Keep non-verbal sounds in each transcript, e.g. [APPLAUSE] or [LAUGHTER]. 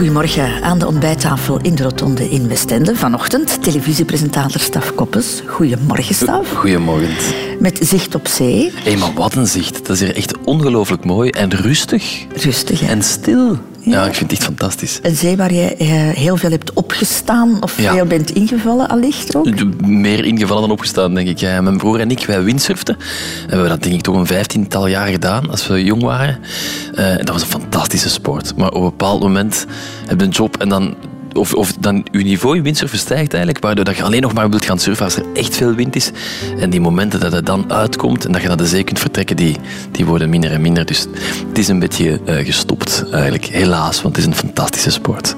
Goedemorgen aan de ontbijttafel in de Rotonde in Westende. Vanochtend televisiepresentator Staf Koppes. Goedemorgen, Staf. Goedemorgen. Met zicht op zee. Hé, maar wat een zicht. Dat is hier echt ongelooflijk mooi en rustig. Rustig, hè? En stil. Ja, ik vind het echt fantastisch. Een zee waar je eh, heel veel hebt opgestaan of Ja. veel bent ingevallen, allicht ook. Meer ingevallen dan opgestaan, denk ik. Ja, mijn broer en ik, wij windsurften. En we hebben dat denk ik toch een vijftiental jaar gedaan, als we jong waren. Eh, dat was een fantastische sport. Maar op een bepaald moment heb je een job en dan... Of, of dan je niveau in windsurfen stijgt eigenlijk, waardoor dat je alleen nog maar wilt gaan surfen als er echt veel wind is. En die momenten dat het dan uitkomt en dat je naar de zee kunt vertrekken, die, die worden minder en minder. Dus het is een beetje eh, gestopt eigenlijk, helaas, want het is een fantastische sport.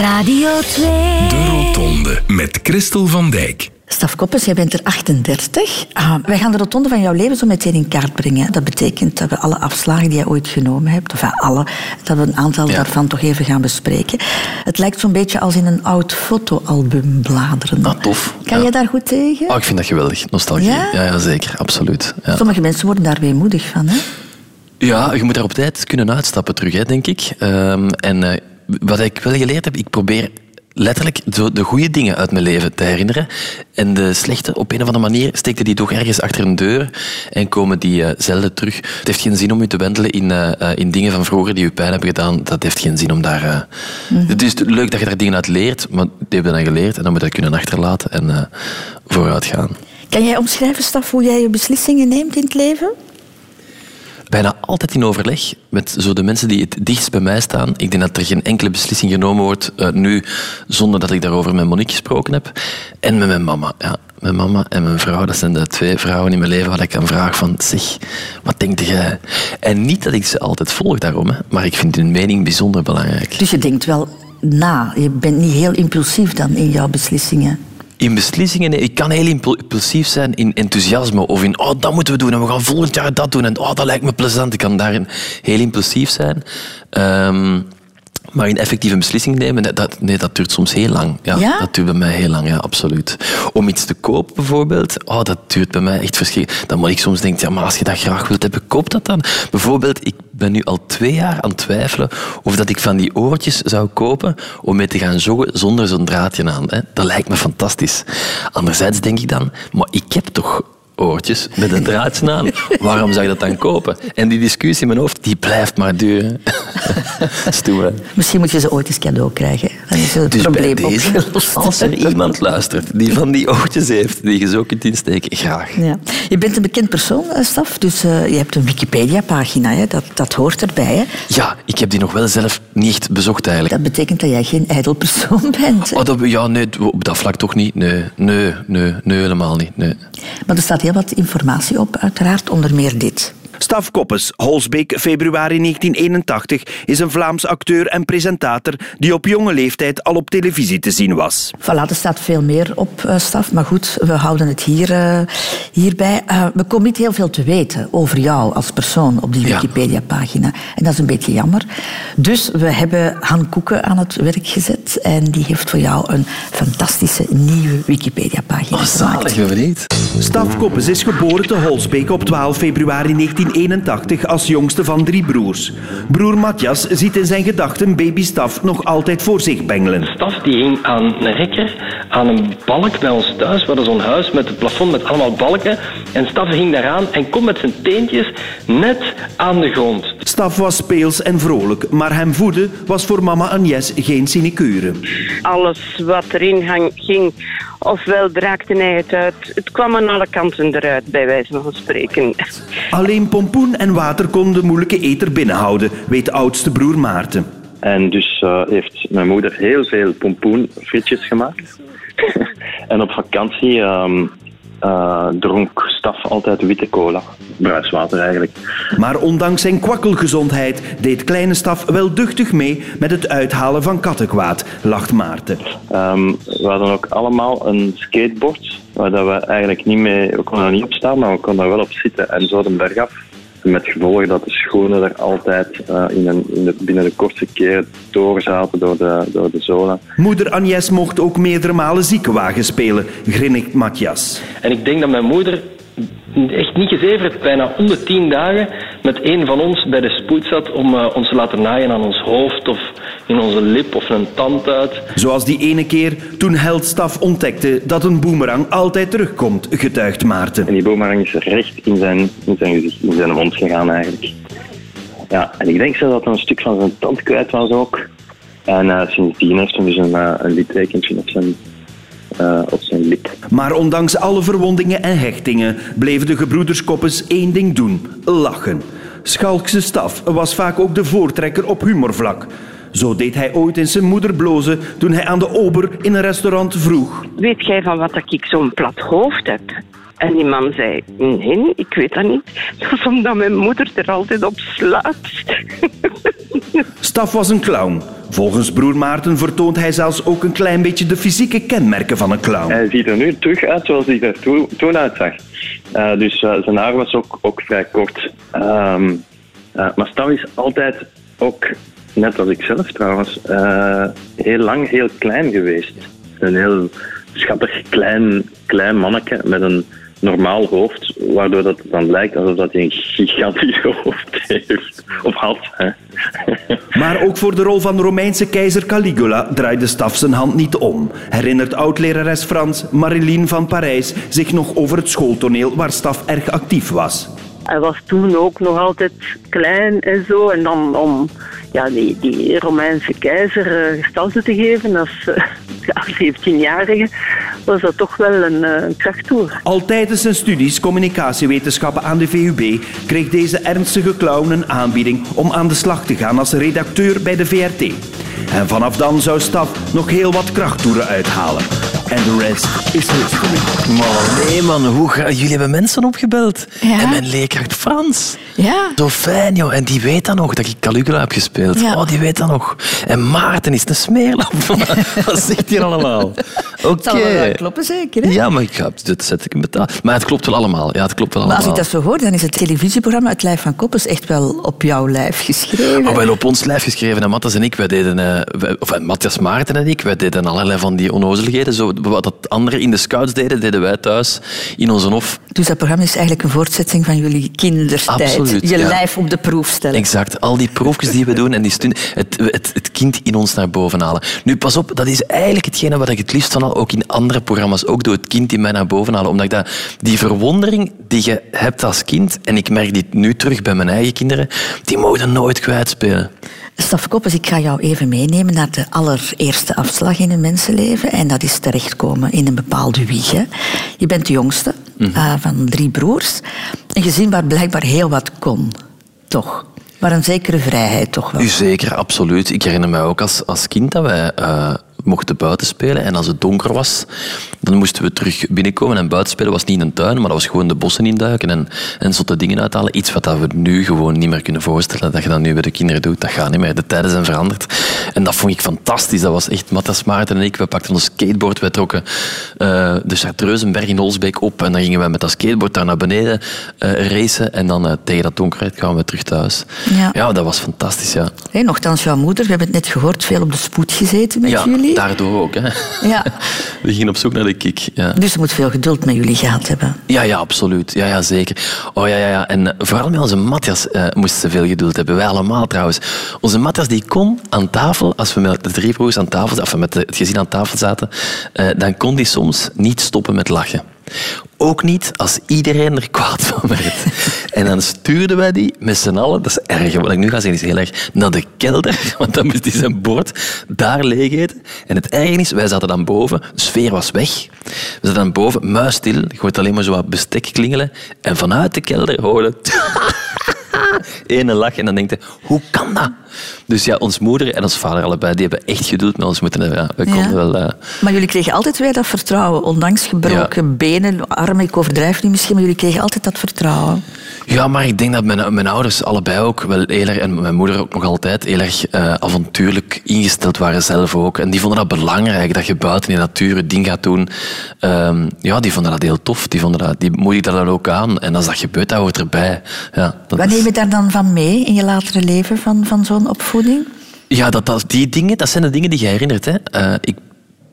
Radio 2. De Rotonde met Christel van Dijk. Staf Koppes, jij bent er 38. Ah, wij gaan de rotonde van jouw leven zo meteen in kaart brengen. Dat betekent dat we alle afslagen die jij ooit genomen hebt, of alle, dat we een aantal Ja. daarvan toch even gaan bespreken. Het lijkt zo'n beetje als in een oud fotoalbum bladeren. Ah, tof. Kan Ja. jij daar goed tegen? Oh, ik vind dat geweldig. Nostalgie. Ja? Ja, ja, zeker. Absoluut. Ja. Sommige mensen worden daar weemoedig van. Hè? ja, je moet daar op tijd kunnen uitstappen terug, hè, denk ik. Ehm, en eh, wat ik wel geleerd heb, ik probeer letterlijk zo de goede dingen uit mijn leven te herinneren. En de slechte, op een of andere manier, steekte die toch ergens achter een deur en komen die eh, zelden terug. Het heeft geen zin om je te wendelen in, eh, eh, in dingen van vroeger die je pijn hebben gedaan. Dat heeft geen zin om daar... eh, Het is leuk dat je daar dingen uit leert, maar die heb je dan geleerd en dan moet je dat kunnen achterlaten en vooruit gaan. Kan jij omschrijven, Staf, hoe jij je beslissingen neemt in het leven? Bijna altijd in overleg met zo de mensen die het dichtst bij mij staan. Ik denk dat er geen enkele beslissing genomen wordt eh, nu zonder dat ik daarover met Monique gesproken heb. En met mijn mama. Ja, mijn mama en mijn vrouw, dat zijn de twee vrouwen in mijn leven waar ik aan vraag van zeg, wat denk jij? En niet dat ik ze altijd volg daarom, hè, maar ik vind hun mening bijzonder belangrijk. Dus je denkt wel na. Je bent niet heel impulsief dan in jouw beslissingen. In beslissingen, ik kan heel impul- impulsief zijn in enthousiasme of in, oh, dat moeten we doen en we gaan volgend jaar dat doen en oh, dat lijkt me plezant. Ik kan daarin heel impulsief zijn. Ehm, maar in effectieve beslissingen nemen, nee, dat, nee, dat duurt soms heel lang. Ja, Ja? Dat duurt bij mij heel lang, ja, absoluut. Om iets te kopen bijvoorbeeld, oh, dat duurt bij mij echt verschrikkelijk. Dan moet ik soms denken, ja, maar als je dat graag wilt hebben, koop dat dan. Bijvoorbeeld, ik ben nu al twee jaar aan het twijfelen of dat ik van die oortjes zou kopen om mee te gaan joggen zonder zo'n draadje aan. Hè. Dat lijkt me fantastisch. Anderzijds denk ik dan, maar ik heb toch oortjes met een draadje aan. Waarom zou je dat dan kopen? En die discussie in mijn hoofd, die blijft maar duren. [LAUGHS] Stoer? Misschien moet je ze ooit eens cadeau krijgen. Dan is het Dus probleem bij deze, als er [LAUGHS] iemand luistert die van die oortjes heeft, die je zo kunt insteken, graag. Ja. Je bent een bekend persoon, eh, Staf, dus eh, je hebt een Wikipedia-pagina. hè. Dat, dat hoort erbij. Hè. Ja, ik heb die nog wel zelf niet echt bezocht eigenlijk. Dat betekent dat jij geen ijdel persoon [LAUGHS] bent. hè. Oh, dat, ja, nee, op dat vlak toch niet. Nee, nee, nee, nee helemaal niet. Nee. Maar er staat heel wat informatie op, uiteraard, onder meer dit. Staf Koppes, Holsbeek, februari 1981, is een Vlaams acteur en presentator die op jonge leeftijd al op televisie te zien was. Voilà, er staat veel meer op, eh, Staf. Maar goed, we houden het hier, eh, hierbij. Eh, we komen niet heel veel te weten over jou als persoon op die Ja. Wikipedia-pagina. En dat is een beetje jammer. Dus we hebben Han Koeken aan het werk gezet. En die heeft voor jou een fantastische nieuwe Wikipedia-pagina Oh, gemaakt. zalig, ben benieuwd. Staf Koppes is geboren te Holsbeek op 12 februari 1981 als jongste van drie broers. Broer Matthias ziet in zijn gedachten baby Staf nog altijd voor zich bengelen. staf die hing aan een rekker, aan een balk bij ons thuis. We hadden zo'n huis met een plafond met allemaal balken. En Staf hing daaraan en kon met zijn teentjes net aan de grond. Staf was speels en vrolijk, maar hem voeden was voor mama Agnes geen sinecure. alles wat erin ging, ofwel draakte hij het uit. Het kwam aan alle kanten eruit, bij wijze van spreken. Alleen pompoen en water konden de moeilijke eter binnenhouden, weet oudste broer Maarten. En dus eh, heeft mijn moeder heel veel pompoenfrietjes gemaakt. [LAUGHS] en op vakantie ehm, eh, dronk Staf altijd witte cola. Bruiswater eigenlijk. Maar ondanks zijn kwakkelgezondheid deed kleine Staf wel duchtig mee met het uithalen van kattenkwaad, lacht Maarten. Ehm, we hadden ook allemaal een skateboard, waar dat we eigenlijk niet mee, we konden er niet op staan, maar we konden er wel op zitten en zo de berg af. Met gevolg dat de schoenen er altijd eh, in een, in de, binnen de kortste keer door zaten door de, door de zolen. Moeder Agnes mocht ook meerdere malen ziekenwagen spelen, grinnikt Matthias. En ik denk dat mijn moeder echt niet gezeverd, bijna om de tien dagen met een van ons bij de spoed zat om eh, ons te laten naaien aan ons hoofd of in onze lip of een tand uit. Zoals die ene keer toen Heldstaf ontdekte dat een boemerang altijd terugkomt, getuigt Maarten. En die boemerang is recht in zijn, in zijn gezicht, in zijn mond gegaan eigenlijk. Ja, en ik denk zelfs dat hij een stuk van zijn tand kwijt was ook. En uh, sindsdien heeft hij dus een, uh, een littekentje op zijn, uh, op zijn lip. Maar ondanks alle verwondingen en hechtingen bleven de gebroeders Koppes één ding doen: lachen. Schalkse staf was vaak ook de voortrekker op humorvlak. Zo deed hij ooit in zijn moeder blozen toen hij aan de ober in een restaurant vroeg. Weet jij van wat ik zo'n plat hoofd heb? En die man zei, nee, ik weet dat niet. Dat is omdat mijn moeder er altijd op slaat. Staf was een clown. Volgens broer Maarten vertoont hij zelfs ook een klein beetje de fysieke kenmerken van een clown. Hij ziet er nu terug uit zoals hij er toen, toen uitzag. Uh, dus uh, zijn haar was ook, ook vrij kort. Um, uh, maar Staf is altijd ook, net als ik zelf trouwens, heel lang heel klein geweest. Een heel schattig klein, klein manneke met een normaal hoofd, waardoor dat het dan lijkt alsof hij een gigantisch [LAUGHS] hoofd heeft. Of had. Hè. [LAUGHS] Maar ook voor de rol van Romeinse keizer Caligula draaide Staf zijn hand niet om. Herinnert oud-lerares Frans Marilien van Parijs zich nog over het schooltoneel waar Staf erg actief was. Hij was toen ook nog altijd klein en zo. En dan om ja, die, Romeinse keizer uh, gestalte te geven als uh, [LAUGHS] ja, 17-jarige, was dat toch wel een, uh, een krachttoer. Al tijdens zijn studies communicatiewetenschappen aan de VUB kreeg deze ernstige clown een aanbieding om aan de slag te gaan als redacteur bij de VRT. En vanaf dan zou Staf nog heel wat krachttoeren uithalen. En de rest is history. Man, nee man, hoe ga... jullie hebben mensen opgebeld. Ja. En mijn leerkracht Frans. Ja. Zo fijn, joh. En die weet dan nog dat ik Caligula heb gespeeld. Ja. Oh, die weet dat nog. En Maarten is een smeerlap. [LAUGHS] Wat zegt hier allemaal? [LAUGHS] Oké. wel kloppen, zeker, hè? Ja, maar ik ga, dit zet ik in betaal. Maar het klopt wel allemaal. Ja, het klopt wel Maar als allemaal. ik dat zo hoor, dan is het televisieprogramma Het Lijf van Koppes echt wel op jouw lijf geschreven. Oh, wel op ons lijf geschreven. En Matthias en ik, wij deden... eh, wij- of eh, Matthias Maarten en ik, wij deden allerlei van die onnozeligheden. Zo, wat dat anderen in de scouts deden, deden wij thuis in onze hof. Dus dat programma is eigenlijk een voortzetting van jullie kindertijd. Absoluut, Je ja. lijf op de proef stellen. Exact. Al die proefjes die we doen en die het, het, het kind in ons naar boven halen. Nu, pas op, dat is eigenlijk hetgene wat ik het liefst van al ook in andere programma's ook doe. Het kind in mij naar boven halen. Omdat ik dat, die verwondering die je hebt als kind, en ik merk dit nu terug bij mijn eigen kinderen, die mogen nooit kwijtspelen. Staf Koppes, ik ga jou even meenemen naar de allereerste afslag in een mensenleven. En dat is terechtkomen in een bepaalde wieg. hè. Je bent de jongste eh, van drie broers. Een gezin waar blijkbaar heel wat kon. Toch? Maar een zekere vrijheid toch wel. U zeker, absoluut. Ik herinner mij ook als, als kind dat wij eh, mochten buiten spelen. En als het donker was, dan moesten we terug binnenkomen. En buiten spelen was niet in een tuin, maar dat was gewoon de bossen induiken en, en zotte dingen uithalen. Iets wat dat we nu gewoon niet meer kunnen voorstellen. Dat je dat nu bij de kinderen doet, dat gaat niet meer. De tijden zijn veranderd. En dat vond ik fantastisch. Dat was echt Matthias Maarten en ik. We pakten ons skateboard, wij trokken eh, de Chartreuzenberg in Olsbeek op. En dan gingen wij met dat skateboard daar naar beneden eh, racen. En dan eh, tegen dat donkerheid kwamen we terug thuis. Ja. ja, dat was fantastisch, ja. Nochtans, jouw moeder, we hebben het net gehoord, veel op de spoed gezeten met Ja, jullie. Daardoor ook. Hè. Ja. [LAUGHS] We gingen op zoek naar de kick. Ja. Dus ze moet veel geduld met jullie gehad hebben. Ja, ja, absoluut. Ja, ja, zeker. Oh, ja, ja, ja. En eh, vooral met onze Matthias eh moesten ze veel geduld hebben. Wij allemaal trouwens. Onze Matthias die kon aan tafel, als we met de drie broers aan tafel zaten, of met het gezin aan tafel zaten, eh, dan kon die soms niet stoppen met lachen. Ook niet als iedereen er kwaad van werd. En dan stuurden wij die met z'n allen, dat is erg, wat ik nu ga zeggen is heel erg, naar de kelder, [LAUGHS] want dan moest hij zijn bord daar leeg eten. En het erge is, wij zaten dan boven, de sfeer was weg. We zaten dan boven, muisstil, hoort alleen maar zo wat bestek klingelen. En vanuit de kelder hoorde [LAUGHS] [LAUGHS] ene lach en dan denkt hij, hoe kan dat? Dus ja, ons moeder en ons vader allebei, die hebben echt geduld met ons moeten hebben. Ja, we konden Ja. wel... eh, Maar jullie kregen altijd weer dat vertrouwen. Ondanks gebroken benen, armen, ik overdrijf nu misschien, maar jullie kregen altijd dat vertrouwen. Ja, maar ik denk dat mijn, mijn ouders allebei ook wel heel erg, en mijn moeder ook nog altijd, heel erg eh, avontuurlijk ingesteld waren zelf ook. En die vonden dat belangrijk, dat je buiten in de natuur het ding gaat doen. Ehm, ja, die vonden dat heel tof. Die, vonden dat, die moedigden dat ook aan. En als dat gebeurt, dat hoort erbij. Ja, dat neem je daar dan van mee in je latere leven, van, van zo'n opvoeding? Ja, dat, dat, die dingen, dat zijn de dingen die je herinnert. Hè. Eh, ik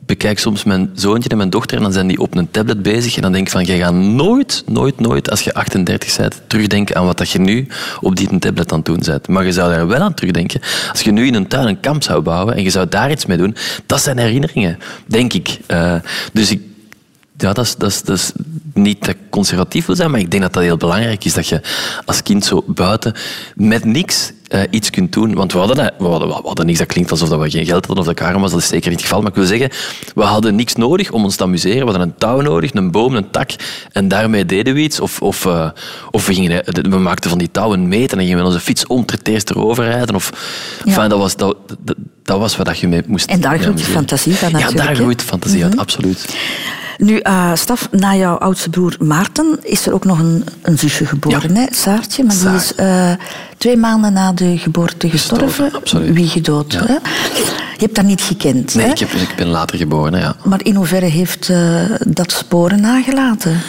bekijk soms mijn zoontje en mijn dochter en dan zijn die op een tablet bezig en dan denk ik van, jij gaat nooit, nooit, nooit, als je 38 bent, terugdenken aan wat dat je nu op die tablet aan het doen bent. Maar je zou daar wel aan terugdenken. Als je nu in een tuin een kamp zou bouwen en je zou daar iets mee doen, dat zijn herinneringen, denk ik. Eh, dus ik, ja, dat is, dat, is, dat is niet dat ik conservatief wil zijn, maar ik denk dat dat heel belangrijk is dat je als kind zo buiten met niks eh, iets kunt doen. Want we hadden, we, hadden, we hadden niks, dat klinkt alsof dat we geen geld hadden of dat arm was, dat is zeker niet het geval. Maar ik wil zeggen, we hadden niks nodig om ons te amuseren. We hadden een touw nodig, een boom, een tak en daarmee deden we iets. Of, of, eh, of we, gingen, we maakten van die touwen meet en dan gingen we onze fiets om ter eerst erover rijden. Of, enfin, dat, was, dat, dat, dat was wat je mee moest En daar groeit je fantasie van Ja, natuurlijk, daar hè? Mhm. groeit de fantasie uit, absoluut. Nu, eh, Staf, na jouw oudste broer Maarten is er ook nog een, een zusje geboren, Ja. hè? Saartje. Maar die is eh, twee maanden na de geboorte gestorven. Wie gedood. Ja. Hè? Je hebt dat niet gekend. Nee, hè? ik, heb, ik ben later geboren, ja. Maar in hoeverre heeft eh, dat sporen nagelaten?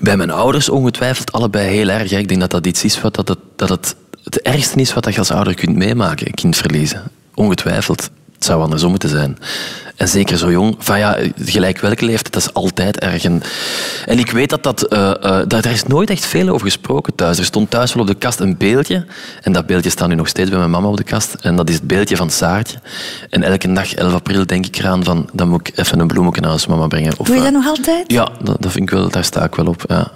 Bij mijn ouders ongetwijfeld allebei heel erg. Ik denk dat dat iets is wat dat het, dat het, het ergste is wat je als ouder kunt meemaken, kind verliezen. Ongetwijfeld. Het zou andersom moeten zijn. En zeker zo jong, van ja, gelijk welke leeftijd, dat is altijd erg. En, en ik weet dat dat, eh, eh, daar, is nooit echt veel over gesproken thuis. Er stond thuis wel op de kast een beeldje. En dat beeldje staat nu nog steeds bij mijn mama op de kast. En dat is het beeldje van Saartje. En elke dag, 11 april, denk ik eraan van, dan moet ik even een bloemetje naar mama brengen. Of, Doe je eh, dat nog altijd? ja, dat, dat vind ik wel, daar sta ik wel op. Ja.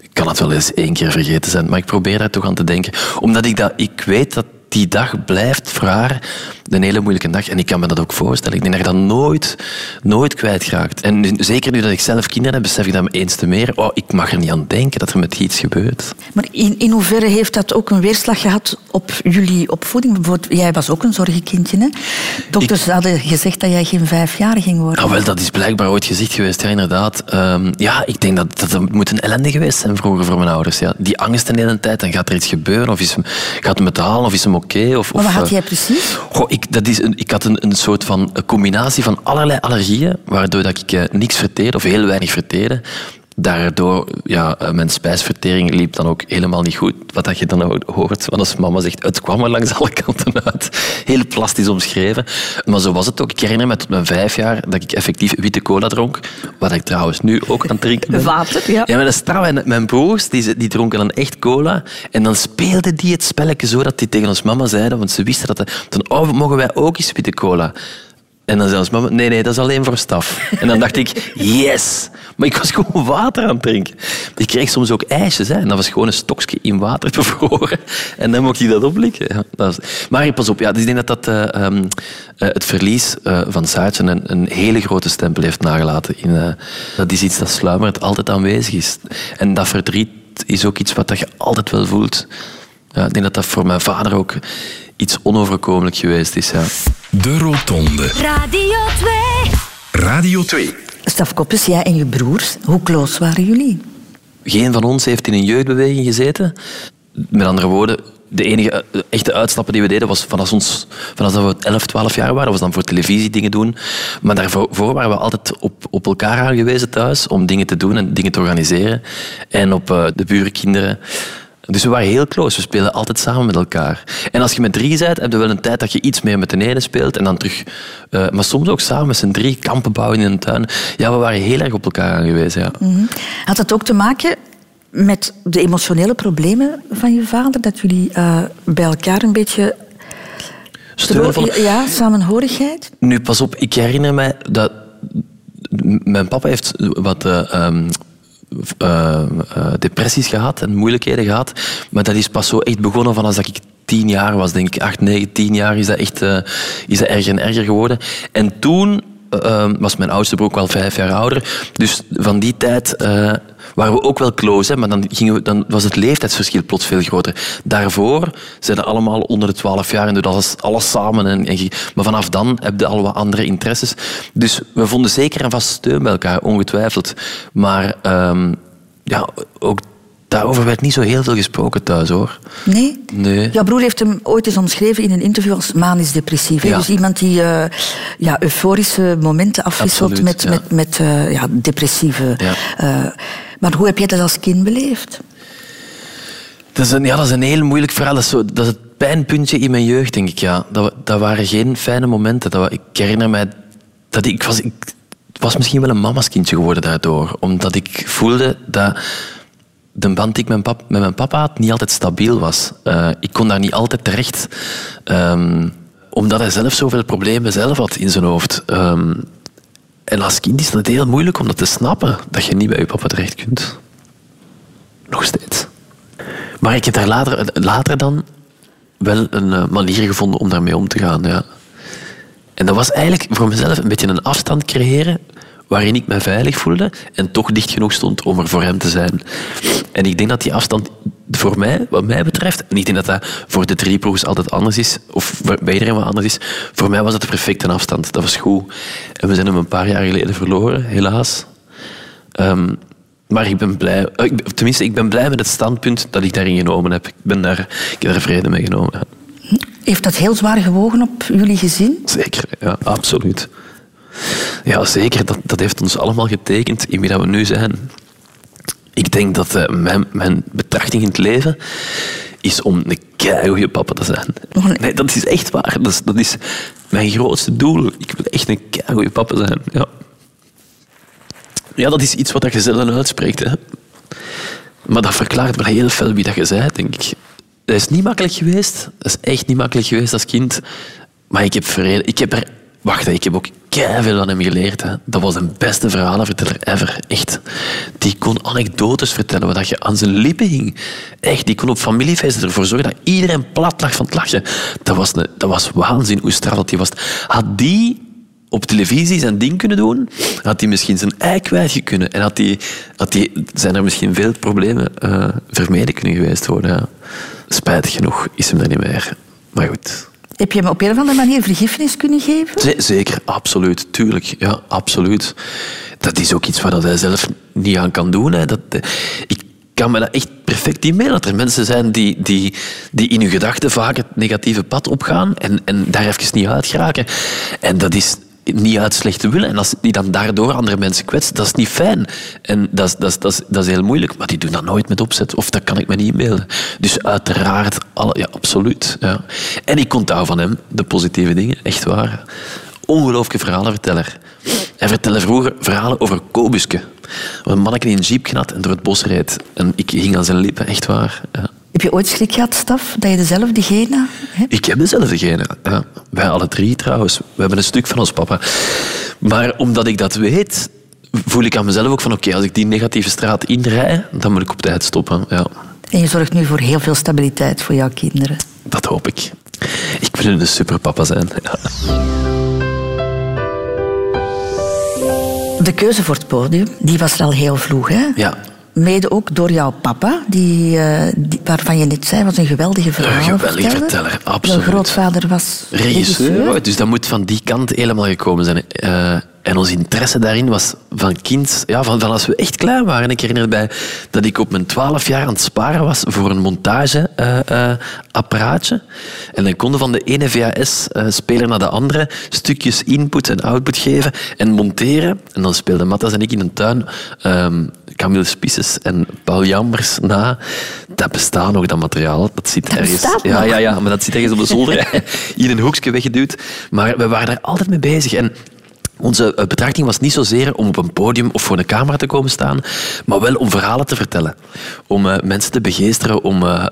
Ik kan het wel eens één keer vergeten zijn, maar ik probeer daar toch aan te denken. Omdat ik, dat, ik weet dat die dag blijft voor haar een hele moeilijke dag. En ik kan me dat ook voorstellen. Ik denk dat je dat nooit, nooit kwijtraakt. En nu- zeker nu dat ik zelf kinderen heb, besef ik dat me eens te meer. Oh, ik mag er niet aan denken dat er met iets gebeurt. Maar in, in hoeverre heeft dat ook een weerslag gehad op jullie opvoeding? Bijvoorbeeld, jij was ook een zorgenkindje, hè? Dokters hadden gezegd dat jij geen vijf jaar ging worden. Nou, wel, dat is blijkbaar ooit gezegd geweest, ja, inderdaad. Ehm, ja, ik denk dat, dat dat moet een ellende geweest zijn vroeger voor mijn ouders. Ja. Die angst de hele tijd, dan gaat er iets gebeuren, of is, hem- gaat hem het halen, of is hem oké? of, maar of, wat had eh, jij precies? Goh, ik, dat is een, ik had een, een soort van combinatie van allerlei allergieën, waardoor dat ik eh, niks verteerde, of heel weinig verteerde. Daardoor, ja, eh, mijn spijsvertering liep dan ook helemaal niet goed. Wat dat je dan ook hoort, want als mama zegt, het kwam er langs alle kanten uit. Heel plastisch omschreven. Maar zo was het ook. Ik herinner me tot mijn vijf jaar dat ik effectief witte cola dronk. Wat ik trouwens nu ook aan het drinken ben. Water, ja. Ja, maar dat is trouw. En mijn broers die, die dronken dan echt cola. En dan speelden die het spelletje zo dat die tegen ons mama zeiden, want ze wisten dat... Dan, oh, mogen wij ook eens witte cola? En dan zei ons mama, nee, nee, dat is alleen voor staf. En dan dacht ik, yes! Maar ik was gewoon water aan het drinken. Ik kreeg soms ook ijsjes, hè. En dat was gewoon een stokje in water [LAUGHS] bevroren. En dan mocht hij dat oplikken. Ja, dat. Maar pas op, ja, dus ik denk dat, dat eh, ehm, eh, het verlies eh, van Saartje een, een hele grote stempel heeft nagelaten. In, dat is iets dat sluimerend altijd aanwezig is. En dat verdriet is ook iets wat je altijd wel voelt. Ik denk dat dat voor mijn vader ook iets onoverkomelijk geweest is. Ja. De Rotonde. Radio 2. Radio 2. Staf Koppes, jij en je broers, hoe close waren jullie? Geen van ons heeft in een jeugdbeweging gezeten. Met andere woorden, de enige eh, echte uitstappen die we deden was vanaf, ons, vanaf dat we 11, 12 jaar waren. was dan voor televisie dingen doen. Maar daarvoor voor waren we altijd op, op elkaar aangewezen thuis om dingen te doen en dingen te organiseren. En op eh, de burenkinderen. Dus we waren heel close. We speelden altijd samen met elkaar. En als je met drie bent, heb je wel een tijd dat je iets meer met de ene speelt en dan terug. eh, maar soms ook samen met z'n drie kampen bouwen in een tuin. Ja, we waren heel erg op elkaar aangewezen. Ja. Mhm. Had dat ook te maken met de emotionele problemen van je vader? Dat jullie eh, bij elkaar een beetje... Steunvol- Ja, samenhorigheid? Nu, pas op, ik herinner mij dat mijn papa heeft wat eh, ehm, eh, eh, depressies gehad en moeilijkheden gehad. Maar dat is pas zo echt begonnen van als ik tien jaar was, denk ik. Acht, negen, tien jaar is dat echt eh, is dat erger en erger geworden. En toen eh, was mijn oudste broer ook wel vijf jaar ouder. Dus van die tijd eh, waren we ook wel close. Hè, maar dan, gingen we, dan was het leeftijdsverschil plots veel groter. Daarvoor zijn we allemaal onder de twaalf jaar en doen alles, alles samen. En, en, maar vanaf dan heb je al wat andere interesses. Dus we vonden zeker en vast steun bij elkaar, ongetwijfeld. Maar ehm, ja, ook daarover werd niet zo heel veel gesproken thuis, hoor. Nee? Nee. Jouw broer heeft hem ooit eens omschreven in een interview als manisch depressief. Ja. Dus iemand die eh, ja, euforische momenten afwisselt Absoluut, met, ja. met, met eh, ja, depressieve... Ja. eh, maar hoe heb jij dat als kind beleefd? Dat is, een, ja, dat is een heel moeilijk verhaal. Dat is, zo, dat is het pijnpuntje in mijn jeugd, denk ik. Ja. Dat, dat waren geen fijne momenten. Dat, ik herinner mij dat ik was... Ik, was misschien wel een mama's kindje geworden daardoor. Omdat ik voelde dat de band die ik met, pap, met mijn papa had niet altijd stabiel was. Uh, ik kon daar niet altijd terecht. Um, omdat hij zelf zoveel problemen zelf had in zijn hoofd. Um, en als kind is het heel moeilijk om dat te snappen. Dat je niet bij je papa terecht kunt. Nog steeds. Maar ik heb daar later, later dan wel een uh, manier gevonden om daarmee om te gaan. Ja. En dat was eigenlijk voor mezelf een beetje een afstand creëren waarin ik me veilig voelde en toch dicht genoeg stond om er voor hem te zijn. En ik denk dat die afstand voor mij, wat mij betreft, en ik denk dat dat voor de drie broers altijd anders is, of bij iedereen wat anders is, voor mij was dat de perfecte afstand. Dat was goed. En we zijn hem een paar jaar geleden verloren, helaas. Um, maar ik ben blij, eh, tenminste, ik ben blij met het standpunt dat ik daarin genomen heb. Ik ben daar, ik heb daar vrede mee genomen. Heeft dat heel zwaar gewogen op jullie gezin? Zeker, ja, absoluut. Ja, zeker. Dat, dat heeft ons allemaal getekend in wie dat we nu zijn. Ik denk dat uh, mijn, mijn betrachting in het leven is om een goede papa te zijn. Oh, nee. dat is echt waar. Dat is, dat is mijn grootste doel. Ik wil echt een goede papa zijn. Ja. ja, dat is iets wat je zelden uitspreekt. Hè. Maar dat verklaart wel heel veel wie dat je bent, denk ik. Dat is niet makkelijk geweest. Dat is echt niet makkelijk geweest als kind. Maar ik heb, vrede. ik heb er Wacht, ik heb ook veel van hem geleerd. Hè. Dat was de beste verhalenverteller ever. Echt. Die kon anekdotes vertellen wat je aan zijn lippen hing. Echt, die kon op familiefeesten ervoor zorgen dat iedereen plat lag van het lachen. Dat was, een, dat was waanzin hoe stralend die was. Had die op televisie zijn ding kunnen doen, had hij misschien zijn ei kunnen. En had die, had die, zijn er misschien veel problemen uh, vermeden kunnen geweest worden. Ja. Spijtig genoeg is hem er niet meer. Maar goed. Heb je hem op een of andere manier vergiffenis kunnen geven? zeker, absoluut. Tuurlijk, ja, absoluut. Dat is ook iets waar hij zelf niet aan kan doen. Hè. Dat, eh, ik kan me dat echt perfect in dat er mensen zijn die, die, die in hun gedachten vaak het negatieve pad opgaan en, en daar even niet uit geraken. En dat is niet uit slechte willen. En als die dan daardoor andere mensen kwetst, dat is niet fijn. En dat is, dat, is, dat, is, heel moeilijk. Maar die doen dat nooit met opzet. Of dat kan ik me niet inbeelden. Dus uiteraard, ja, absoluut. Ja. En ik onthoud van hem de positieve dingen. Echt waar. Ongelooflijke verhalenverteller. Hij vertelde vroeger verhalen over Kobuske. Een manneke in een jeep gnat en door het bos reed. En ik ging aan zijn lippen, echt waar. Ja. Heb je ooit schrik gehad, Staf, dat je dezelfde genen hebt? Ik heb dezelfde genen. Ja. Wij alle drie trouwens. We hebben een stuk van ons papa. Maar omdat ik dat weet, voel ik aan mezelf ook van oké, als ik die negatieve straat inrij, dan moet ik op tijd stoppen. Ja. En je zorgt nu voor heel veel stabiliteit voor jouw kinderen. Dat hoop ik. Ik wil een superpapa zijn. Ja. De keuze voor het podium, die was er al heel vroeg, hè? Ja. Mede ook door jouw papa, die, uh, die, waarvan je net zei, was een geweldige verhaal. Een geweldige verteller, absoluut. Mijn grootvader was regisseur. regisseur. Dus dat moet van die kant helemaal gekomen zijn. Uh, en ons interesse daarin was van kind, ja, van, van als we echt klaar waren. Ik herinner mij dat ik op mijn twaalf jaar aan het sparen was voor een montageapparaatje. Uh, en dan konden van de ene VHS-speler naar de andere stukjes input en output geven en monteren. En dan speelden Matthias en ik in een tuin um, Camille Spisses en Paul Jambers na. Dat bestaat nog, dat materiaal. Dat zit dat ergens. Ja, ja, ja, maar dat zit ergens op de zolder [LAUGHS] in een hoekje weggeduwd. Maar we waren daar altijd mee bezig. En onze eh, betrachting was niet zozeer om op een podium of voor een camera te komen staan, maar wel om verhalen te vertellen. Om uh, mensen te begeesteren, om, uh,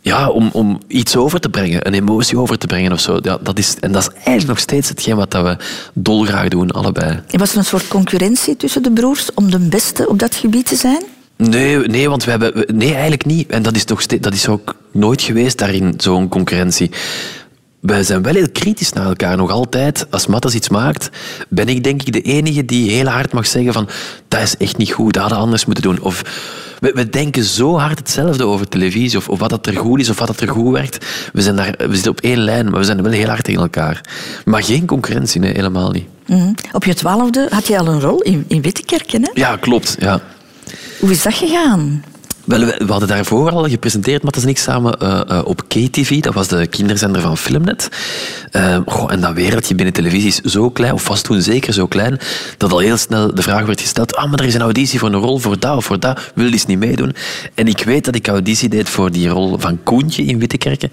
ja, om, om iets over te brengen, een emotie over te brengen of zo. Ja, dat is, en dat is eigenlijk nog steeds hetgeen wat we dolgraag doen, allebei. En was er een soort concurrentie tussen de broers om de beste op dat gebied te zijn? Nee, nee, want we hebben, nee, eigenlijk niet. En dat is, toch dat is ook nooit geweest daarin, zo'n concurrentie wij zijn wel heel kritisch naar elkaar. Nog altijd, als Matthias iets maakt, ben ik denk ik de enige die heel hard mag zeggen van dat is echt niet goed, dat hadden we anders moeten doen. Of we, we, denken zo hard hetzelfde over televisie, of, of wat dat er goed is, of wat dat er goed werkt. We, zijn daar, we zitten op één lijn, maar we zijn wel heel hard tegen elkaar. Maar geen concurrentie, nee, helemaal niet. Mhm. Op je twaalfde had je al een rol in, in Wittekerken, hè? Ja, klopt. Ja. Hoe is dat gegaan? Wel, we hadden daarvoor al gepresenteerd, Matthias en ik, samen uh, uh, op KTV. Dat was de kinderzender van Filmnet. Uh, goh, en dat wereldje binnen televisie is zo klein, of was toen zeker zo klein, dat al heel snel de vraag werd gesteld ah, maar er is een auditie voor een rol voor dat of voor dat. Wil je eens niet meedoen? En ik weet dat ik auditie deed voor die rol van Koentje in Wittekerken.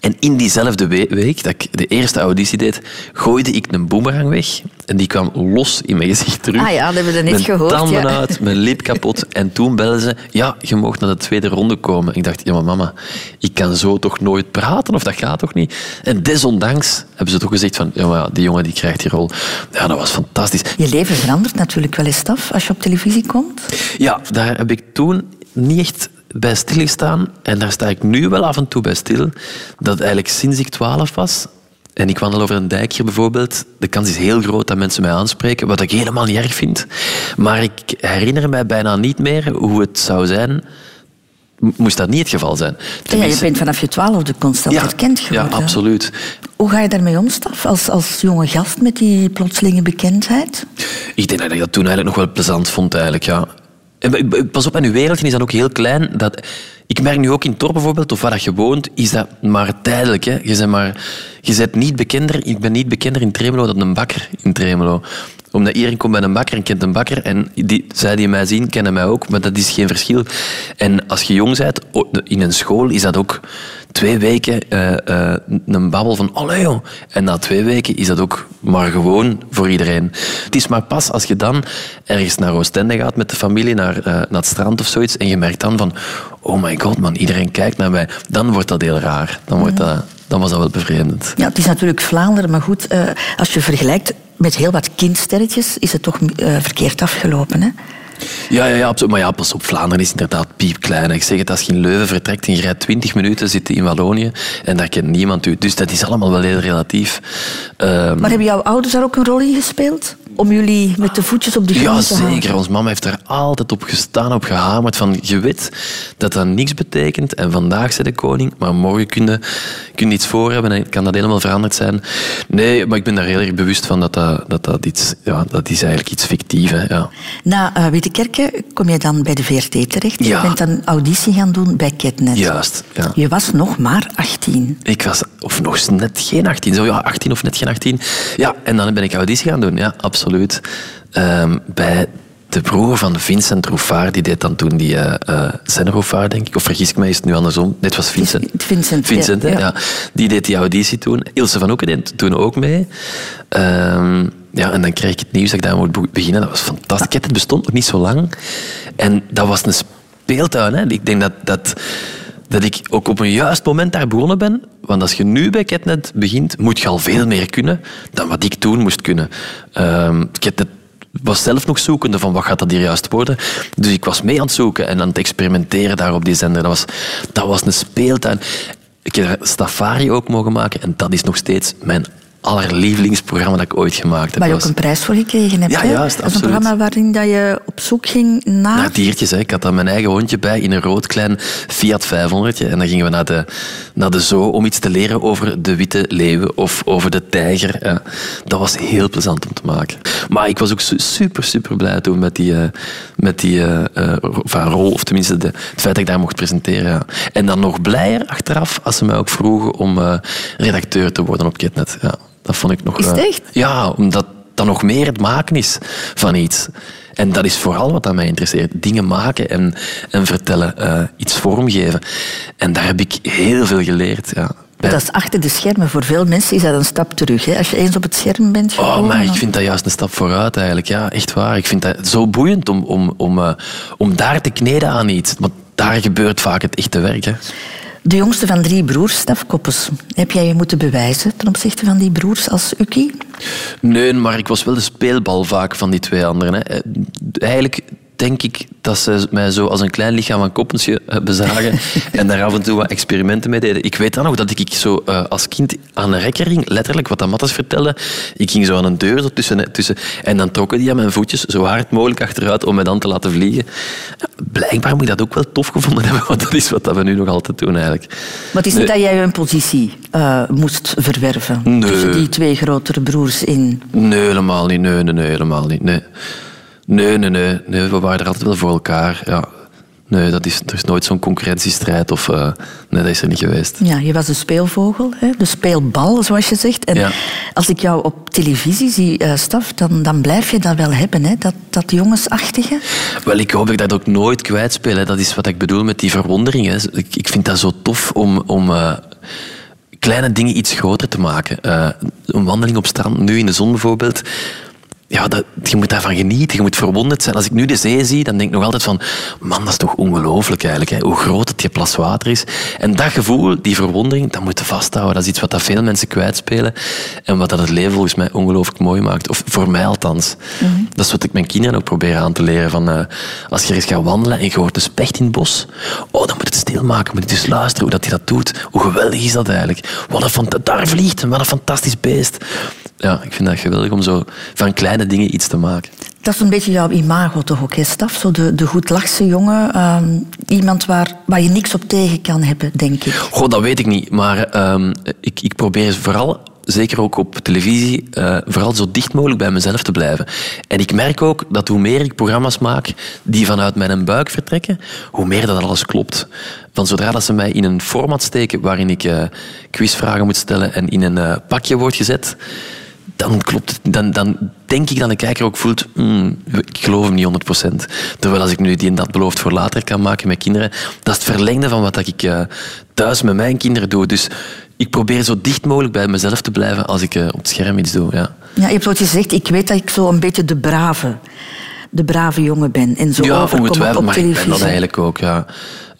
En in diezelfde we- week dat ik de eerste auditie deed, gooide ik een boemerang weg. En die kwam los in mijn gezicht terug. Ah ja, dat hebben we net mijn gehoord, tanden ja. uit, mijn lip kapot. [LAUGHS] En toen belden ze, ja, je mocht naar de tweede ronde komen. Ik dacht, ja maar mama, ik kan zo toch nooit praten, of dat gaat toch niet? En desondanks hebben ze toch gezegd van, ja maar die jongen die krijgt die rol. Ja, dat was fantastisch. Je leven verandert natuurlijk wel eens af als je op televisie komt. Ja, daar heb ik toen niet echt bij stilgestaan. En daar sta ik nu wel af en toe bij stil. Dat eigenlijk sinds ik 12 was, en ik wandel over een dijk hier bijvoorbeeld, de kans is heel groot dat mensen mij aanspreken, wat ik helemaal niet erg vind. Maar ik herinner mij bijna niet meer hoe het zou zijn, moest dat niet het geval zijn. Ja, je bent vanaf je twaalfde constant ja, erkend ja, geworden. absoluut. Hoe ga je daarmee om, Staf, als, als jonge gast met die plotselinge bekendheid? Ik denk dat ik dat toen eigenlijk nog wel plezant vond, eigenlijk, ja. Pas op, en uw wereldje is dan ook heel klein. Dat, ik merk nu ook in Torp bijvoorbeeld, of waar je woont, is dat maar tijdelijk. Hè. Je, bent maar, je niet bekender, ik ben niet bekender in Tremelo dan een bakker in Tremelo omdat iedereen komt bij een bakker en kent een bakker. En die, zij die mij zien, kennen mij ook. Maar dat is geen verschil. En als je jong bent, in een school, is dat ook twee weken eh, eh, een babbel van... Allee, joh. En na twee weken is dat ook maar gewoon voor iedereen. Het is maar pas als je dan ergens naar Oostende gaat met de familie, naar, eh, naar het strand of zoiets, en je merkt dan van... Oh my god, man, iedereen kijkt naar mij. Dan wordt dat heel raar. Dan, wordt dat, dan was dat wel bevreemdend. Ja, het is natuurlijk Vlaanderen, maar goed, als je vergelijkt met heel wat kindsterretjes, is het toch eh, verkeerd afgelopen. Hè? Ja, ja, ja, absoluut. Maar ja, pas op, Vlaanderen is inderdaad piepklein. Ik zeg het, als je in Leuven vertrekt en je rijdt 20 minuten, zit je in Wallonië en daar kent niemand u. Dus dat is allemaal wel heel relatief. Ehm, Maar hebben jouw ouders daar ook een rol in gespeeld? Om jullie met de voetjes op de ja, grond te houden? zeker. Ons mama heeft er altijd op gestaan, op gehamerd. Van, je weet dat dat niks betekent. En vandaag zij de koning, maar morgen kun je, kun je iets voor hebben en kan dat helemaal veranderd zijn. Nee, maar ik ben daar heel erg bewust van dat dat, dat, dat iets... Ja, dat is eigenlijk iets fictief, hè. Ja. Na uh, Wittekerke kom je dan bij de VRT terecht. Ja. Je bent dan auditie gaan doen bij Ketnet. Juist, ja. Je was nog maar 18. Ik was of nog net geen 18, zo ja, 18 of net geen 18. Ja, en dan ben ik auditie gaan doen, ja, absoluut. Ehm, bij de broer van Vincent Rouffard, die deed dan toen die uh, uh, Rouffard, denk ik. Of vergis ik mij, is het nu andersom? Dit was Vincent. Vincent, Vincent, ja. Die deed die auditie toen. Ilse van Oeken deed toen ook mee. Ehm, ja, en dan kreeg ik het nieuws dat ik daar moet beginnen. Dat was fantastisch. Het bestond nog niet zo lang. En dat was een speeltuin. Hè. Ik denk dat... dat dat ik ook op een juist moment daar begonnen ben. Want als je nu bij Ketnet begint, moet je al veel meer kunnen dan wat ik toen moest kunnen. Ehm Ketnet was zelf nog zoekende van wat gaat dat hier juist worden. Dus ik was mee aan het zoeken en aan het experimenteren daar op die zender. Dat was, dat was een speeltuin. Ik heb Stafari ook mogen maken en dat is nog steeds mijn allerlievelingsprogramma dat ik ooit gemaakt heb. Waar je ook een prijs voor gekregen hebt. Ja, juist, Dat is een absoluut. programma waarin dat je op zoek ging naar... Naar diertjes. Hè. Ik had daar mijn eigen hondje bij in een rood klein Fiat 500. En dan gingen we naar de, naar de zoo om iets te leren over de witte leeuwen of over de tijger. Ja. Dat was heel plezant om te maken. Maar ik was ook su- super, super blij toen met die, eh, met die eh, eh, van rol. Of tenminste de, het feit dat ik daar mocht presenteren. Ja. En dan nog blijer achteraf als ze mij ook vroegen om eh, redacteur te worden op Kitnet. Ja, dat vond ik nog... Is het eh, echt? ja, omdat dat nog meer het maken is van iets. En dat is vooral wat aan mij interesseert. Dingen maken en, en vertellen. eh, iets vormgeven. En daar heb ik heel veel geleerd. Ja. Bij- Dat is achter de schermen. Voor veel mensen is dat een stap terug. Hè? Als je eens op het scherm bent Oh, maar ik vind dat juist een stap vooruit eigenlijk. Ja, echt waar. Ik vind dat zo boeiend om, om, om, eh, om daar te kneden aan iets. Want daar gebeurt vaak het echte werk. Hè. De jongste van drie broers, Staf Koppes. Heb jij je moeten bewijzen ten opzichte van die broers als Ukkie? Nee, maar ik was wel de speelbal vaak van die twee anderen. Hè. Eh, Eigenlijk denk ik dat ze mij zo als een klein lichaam van koppensje eh, bezagen [LAUGHS] en daar af en toe wat experimenten mee deden. Ik weet dan nog dat ik zo eh, als kind aan een rekker ging, letterlijk wat dat Mattes vertelde. Ik ging zo aan een deur zo tussen, tussen en dan trokken die aan mijn voetjes zo hard mogelijk achteruit om mij dan te laten vliegen. Blijkbaar moet ik dat ook wel tof gevonden hebben, want dat is wat dat we nu nog altijd doen eigenlijk. Maar het is niet Nee. dat jij een positie eh, moest verwerven Nee. tussen die twee grotere broers in. Nee, helemaal niet. Nee, nee, nee, helemaal niet. Nee. Nee, nee, nee, nee. We waren er altijd wel voor elkaar. Ja. Nee, dat is, er is nooit zo'n concurrentiestrijd. Of, eh, nee, dat is er niet geweest. Ja, je was de speelvogel, hè? de speelbal, zoals je zegt. En Ja. als ik jou op televisie zie, eh, Staf, dan, dan blijf je dat wel hebben, hè? Dat, dat jongensachtige. Wel, ik hoop dat ik dat ook nooit kwijtspeel. Hè. Dat is wat ik bedoel met die verwondering. Hè. Ik, ik vind dat zo tof om... om eh, kleine dingen iets groter te maken. Een wandeling op strand, nu in de zon bijvoorbeeld ja, dat, je moet daarvan genieten, je moet verwonderd zijn. Als ik nu de zee zie, dan denk ik nog altijd van... Man, dat is toch ongelooflijk eigenlijk, hè? hoe groot het je plas water is. En dat gevoel, die verwondering, dat moet je vasthouden. Dat is iets wat dat veel mensen kwijtspelen. En wat dat het leven volgens mij ongelooflijk mooi maakt. Of voor mij althans. Mhm. Dat is wat ik mijn kinderen ook probeer aan te leren. Van, eh, als je eens gaat wandelen en je hoort een specht in het bos... Oh, dan moet je het stilmaken, moet je eens luisteren hoe dat hij dat doet. Hoe geweldig is dat eigenlijk? Wat een daar vliegt wat een fantastisch beest. Ja, ik vind dat geweldig om zo van kleine dingen iets te maken. Dat is een beetje jouw imago toch ook, hè, Staf? Zo de, de goedlachse jongen. ehm, iemand waar, waar je niks op tegen kan hebben, denk ik. Goh, dat weet ik niet. Maar ehm, ik, ik probeer vooral, zeker ook op televisie, eh, vooral zo dicht mogelijk bij mezelf te blijven. En ik merk ook dat hoe meer ik programma's maak die vanuit mijn buik vertrekken, hoe meer dat alles klopt. Van zodra dat ze mij in een format steken waarin ik eh, quizvragen moet stellen en in een eh, pakje wordt gezet, dan klopt het. Dan, dan denk ik dat de kijker ook voelt, "Hmm, ik geloof hem niet 100%. Terwijl als ik nu die en dat beloofd voor later kan maken met kinderen, dat is het verlengde van wat ik eh, thuis met mijn kinderen doe. Dus ik probeer zo dicht mogelijk bij mezelf te blijven als ik eh, op het scherm iets doe. Ja. Ja, je hebt ooit gezegd, ik weet dat ik zo een beetje de brave, de brave jongen ben. En zo ja, overkom op, ongetwijfeld, maar ik ben dat eigenlijk ook. Ja.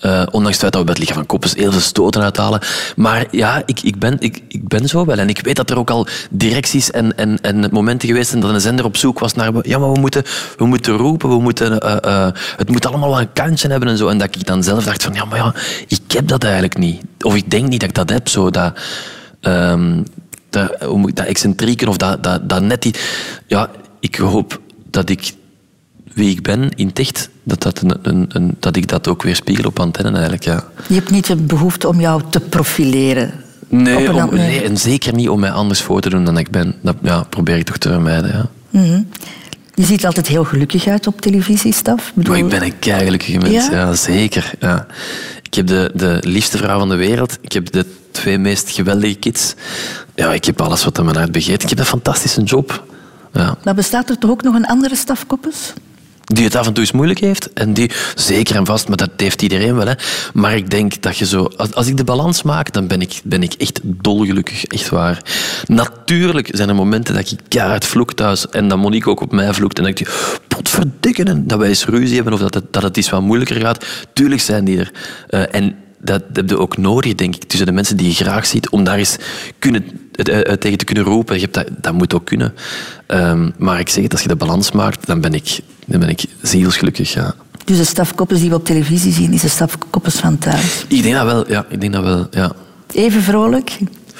Eh, ondanks het feit dat we bij het liggen van Koppes heel veel stoten uithalen. Maar ja, ik, ik, ben, ik, ik ben zo wel. En ik weet dat er ook al directies en, en, en momenten geweest zijn dat een zender op zoek was naar... Ja, maar we moeten, we moeten roepen, we moeten, eh, eh, het moet allemaal wel een kantje hebben en zo. En dat ik dan zelf dacht van, ja, maar ja, ik heb dat eigenlijk niet. Of ik denk niet dat ik dat heb, zo. Dat, ehm, dat excentrieken of dat, dat, dat net die... Ja, ik hoop dat ik wie ik ben in het echt, dat, dat, een, een, een- dat ik dat ook weer spiegel op antenne eigenlijk, ja. Je hebt niet de behoefte om jou te profileren. Nee, om- nee. en zeker niet om mij anders voor te doen dan ik ben. Dat ja, probeer ik toch te vermijden, ja. Je ziet er altijd heel gelukkig uit op televisie, Staf. bedoel- Maar ik ben een keigelukkige mens, Ja? ja, zeker. Ja. Ik heb de, de liefste vrouw van de wereld. Ik heb de twee meest geweldige kids. Ja, ik heb alles wat aan mijn hart begeert. Ik heb een fantastische job. Ja. Maar bestaat er toch ook nog een andere stafkoppes? Die het af en toe eens moeilijk heeft. En die, zeker en vast, maar dat heeft iedereen wel. Hè. Maar ik denk dat je zo... Als, ik de balans maak, dan ben ik, ben ik echt dolgelukkig. Echt waar. Natuurlijk zijn er momenten dat ik keihard vloek thuis. En dat Monique ook op mij vloekt. En dat ik potverdikken. En dat wij eens ruzie hebben of dat het, dat het iets wat moeilijker gaat. Tuurlijk zijn die er. Eh, en dat heb je ook nodig, denk ik, tussen de mensen die je graag ziet, om daar eens kunnen, eh, eh, tegen te kunnen roepen. Je hebt dat, dat moet ook kunnen. Ehm, maar ik zeg het, als je de balans maakt, dan ben ik, dan ben ik zielsgelukkig. Ja. Dus de stafkoppes die we op televisie zien, is de stafkoppes van thuis. Ik denk dat wel, ja. Ik denk dat wel, ja. Even vrolijk.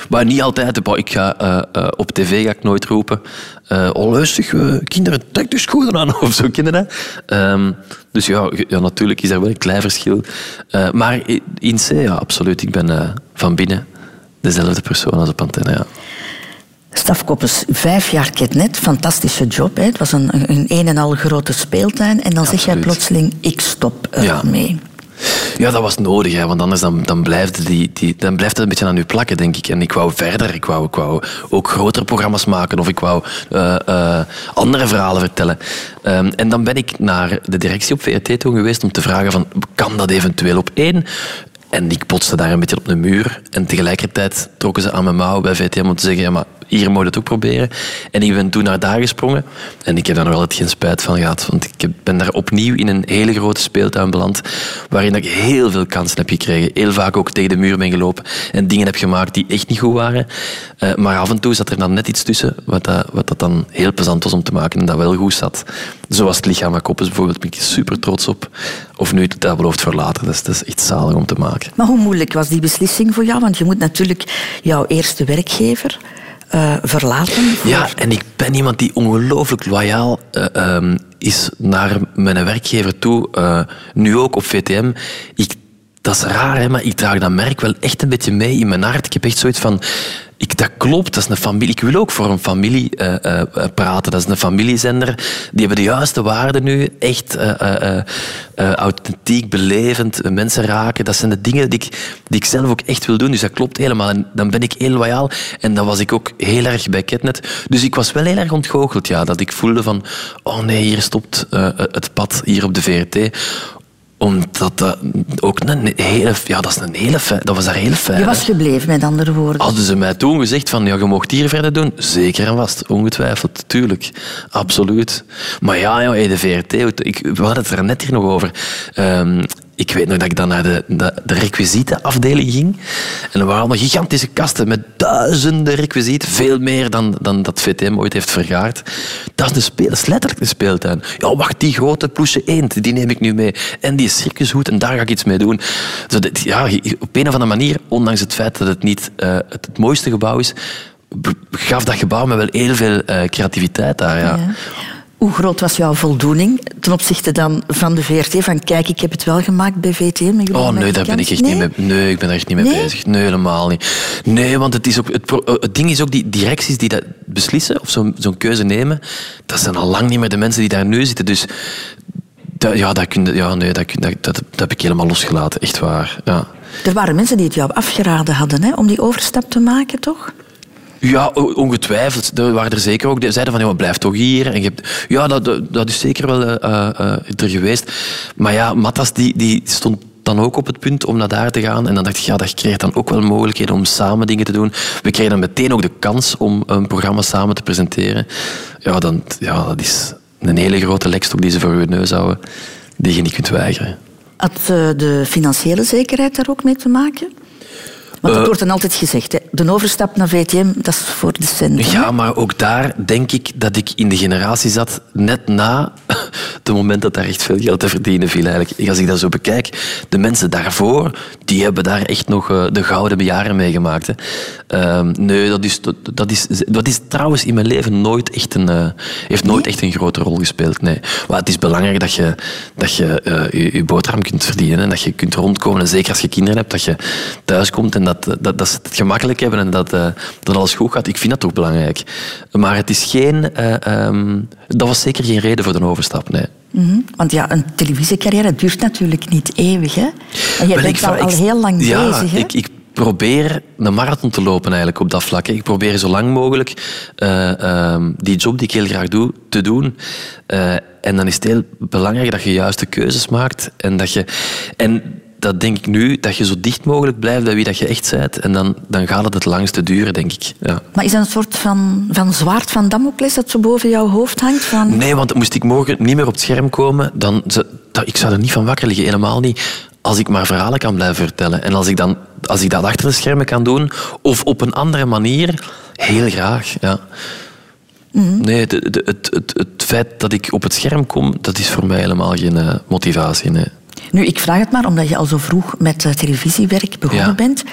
Maar niet altijd. Bah, Ik ga, eh, eh, op tv ga ik nooit roepen. eh oh, eh, kinderen, trek de schoenen aan. [LAUGHS] Of zo, kinderen. Ehm, dus ja, ja, natuurlijk is er wel een klein verschil. Maar in C, ja, absoluut. Ik ben van binnen dezelfde persoon als op antenne, ja. Stafkoppes, vijf jaar ketnet, fantastische job. Hè. Het was een, een een en al grote speeltuin. En dan zeg jij Absoluut. plotseling, ik stop ermee. Ja, dat was nodig, hè, want anders dan, dan, blijft die, die, dan blijft het een beetje aan u plakken, denk ik. En ik wou verder, ik wou, ik wou ook grotere programma's maken of ik wou eh, eh, andere verhalen vertellen. Ehm, en dan ben ik naar de directie op VRT toen geweest om te vragen van, kan dat eventueel op één? En ik botste daar een beetje op de muur. En tegelijkertijd trokken ze aan mijn mouw bij VTM om te zeggen, ja, maar hier moet je het ook proberen. En ik ben toen naar daar gesprongen. En ik heb daar nog altijd geen spijt van gehad. Want ik ben daar opnieuw in een hele grote speeltuin beland. Waarin ik heel veel kansen heb gekregen. Heel vaak ook tegen de muur ben gelopen. En dingen heb gemaakt die echt niet goed waren. Eh, maar af en toe zat er dan net iets tussen. Wat, dat, wat dat dan heel plezant was om te maken. En dat wel goed zat. Zoals het lichaam van Koppes bijvoorbeeld. Ben ik super trots op. Of nu, dat belooft voor later. Dat is, dat is echt zalig om te maken. Maar hoe moeilijk was die beslissing voor jou? Want je moet natuurlijk jouw eerste werkgever eh, verlaten. voor- Ja, en ik ben iemand die ongelooflijk loyaal eh, ehm, is naar mijn werkgever toe. Eh, nu ook op VTM. Ik, dat is raar, hè, maar ik draag dat merk wel echt een beetje mee in mijn hart. Ik heb echt zoiets van... Ik, dat klopt, dat is een familie. Ik wil ook voor een familie eh, eh, eh, praten. Dat is een familiezender. Die hebben de juiste waarden nu. Echt authentiek, belevend, mensen raken. Dat zijn de dingen die ik, die ik zelf ook echt wil doen. Dus dat klopt helemaal. En dan ben ik heel loyaal. En dan was ik ook heel erg bij Ketnet. Dus ik was wel heel erg ontgoocheld. Ja, dat ik voelde van... Oh nee, hier stopt het pad hier op de VRT Omdat dat ook een hele... Ja, dat, is een hele dat was daar heel fijn. Je was gebleven, met andere woorden. Hadden ze mij toen gezegd van, ja, je mocht hier verder doen? Zeker en vast, ongetwijfeld, tuurlijk. Absoluut. Maar ja, ja de VRT, ik, we hadden het er net hier nog over. Ehm, ik weet nog dat ik dan naar de, de, de requisietenafdeling ging. En er waren allemaal gigantische kasten met duizenden requisieten. Veel meer dan, dan dat VTM ooit heeft vergaard. Dat is, een speel, is letterlijk een speeltuin. Ja, wacht, die grote ploesje eend, die neem ik nu mee. En die circushoed, en daar ga ik iets mee doen. Ja, op een of andere manier, ondanks het feit dat het niet eh, het, mooiste gebouw is, gaf dat gebouw me wel heel veel eh, creativiteit daar. Ja. Hoe groot was jouw voldoening ten opzichte dan van de VRT? Van kijk, ik heb het wel gemaakt bij VTM. met Oh nee, daar ben ik echt nee? niet mee, nee, ik ben daar echt niet mee Nee? bezig. Nee, helemaal niet. Nee, want het, is ook, het, eh, het ding is ook, die directies die dat beslissen, of zo'n zo'n keuze nemen, dat zijn al lang niet meer de mensen die daar nu zitten. Dus dat, ja, dat, kun, je- ja, nee, dat, kun- dat, dat, dat heb ik helemaal losgelaten, echt waar. Ja. Er waren mensen die het jou afgeraden hadden hè, om die overstap te maken, toch? Ja, ongetwijfeld. Er waren er zeker ook die zeiden van, maar blijf toch hier. En ja, dat, dat- is zeker wel eh, eh, er geweest. Maar ja, Matas die, die stond dan ook op het punt om naar daar te gaan. En dan dacht ik, ja, dat creëert dan ook wel mogelijkheden om samen dingen te doen. We kregen dan meteen ook de kans om een programma samen te presenteren. Ja, dan, ja dat is een hele grote lekstok die ze voor je neus houden, die je niet kunt weigeren. Had eh, de financiële zekerheid daar ook mee te maken? Want dat Eh, wordt dan altijd gezegd. Hè. De overstap naar VTM, dat is voor de centen. Ja, maar ook daar denk ik dat ik in de generatie zat net na [LAUGHS] het moment dat daar echt veel geld te verdienen viel. Eigenlijk. Als ik dat zo bekijk, de mensen daarvoor, die hebben daar echt nog eh, de gouden jaren meegemaakt. Hè. Ehm, nee, dat is, dat, is, dat is trouwens in mijn leven nooit echt een, eh, heeft nooit echt een grote rol gespeeld. Nee. Maar het is belangrijk dat je dat je, je, je boterham kunt verdienen en dat je kunt rondkomen. En zeker als je kinderen hebt, dat je thuis komt en dat, dat, dat ze het gemakkelijk hebben en dat, eh, dat alles goed gaat. Ik vind dat toch belangrijk. Maar het is geen... eh, ehm, dat was zeker geen reden voor de overstap, nee. Mhm. Want ja, een televisiecarrière duurt natuurlijk niet eeuwig. Hè? En jij Wel, bent ik al, heel lang ja, bezig. Hè? Ik, ik probeer een marathon te lopen eigenlijk op dat vlak. Ik probeer zo lang mogelijk eh, ehm, die job die ik heel graag doe, te doen. Eh, en dan is het heel belangrijk dat je juiste keuzes maakt. En dat je... En dat denk ik nu, dat je zo dicht mogelijk blijft bij wie dat je echt bent. En dan, dan gaat het het langste duren, denk ik. Ja. Maar is dat een soort van, van zwaard van Damocles dat zo boven jouw hoofd hangt? Van... Nee, want moest ik morgen niet meer op het scherm komen, dan dat, ik zou er niet van wakker liggen, helemaal niet. Als ik maar verhalen kan blijven vertellen. En als ik, dan, als ik dat achter de schermen kan doen, of op een andere manier, heel graag. Ja. Nee, de, de- het, het, het feit dat ik op het scherm kom, dat is voor mij helemaal geen eh, motivatie. Nee. Nu, ik vraag het maar omdat je al zo vroeg met eh, televisiewerk begonnen Ja. bent.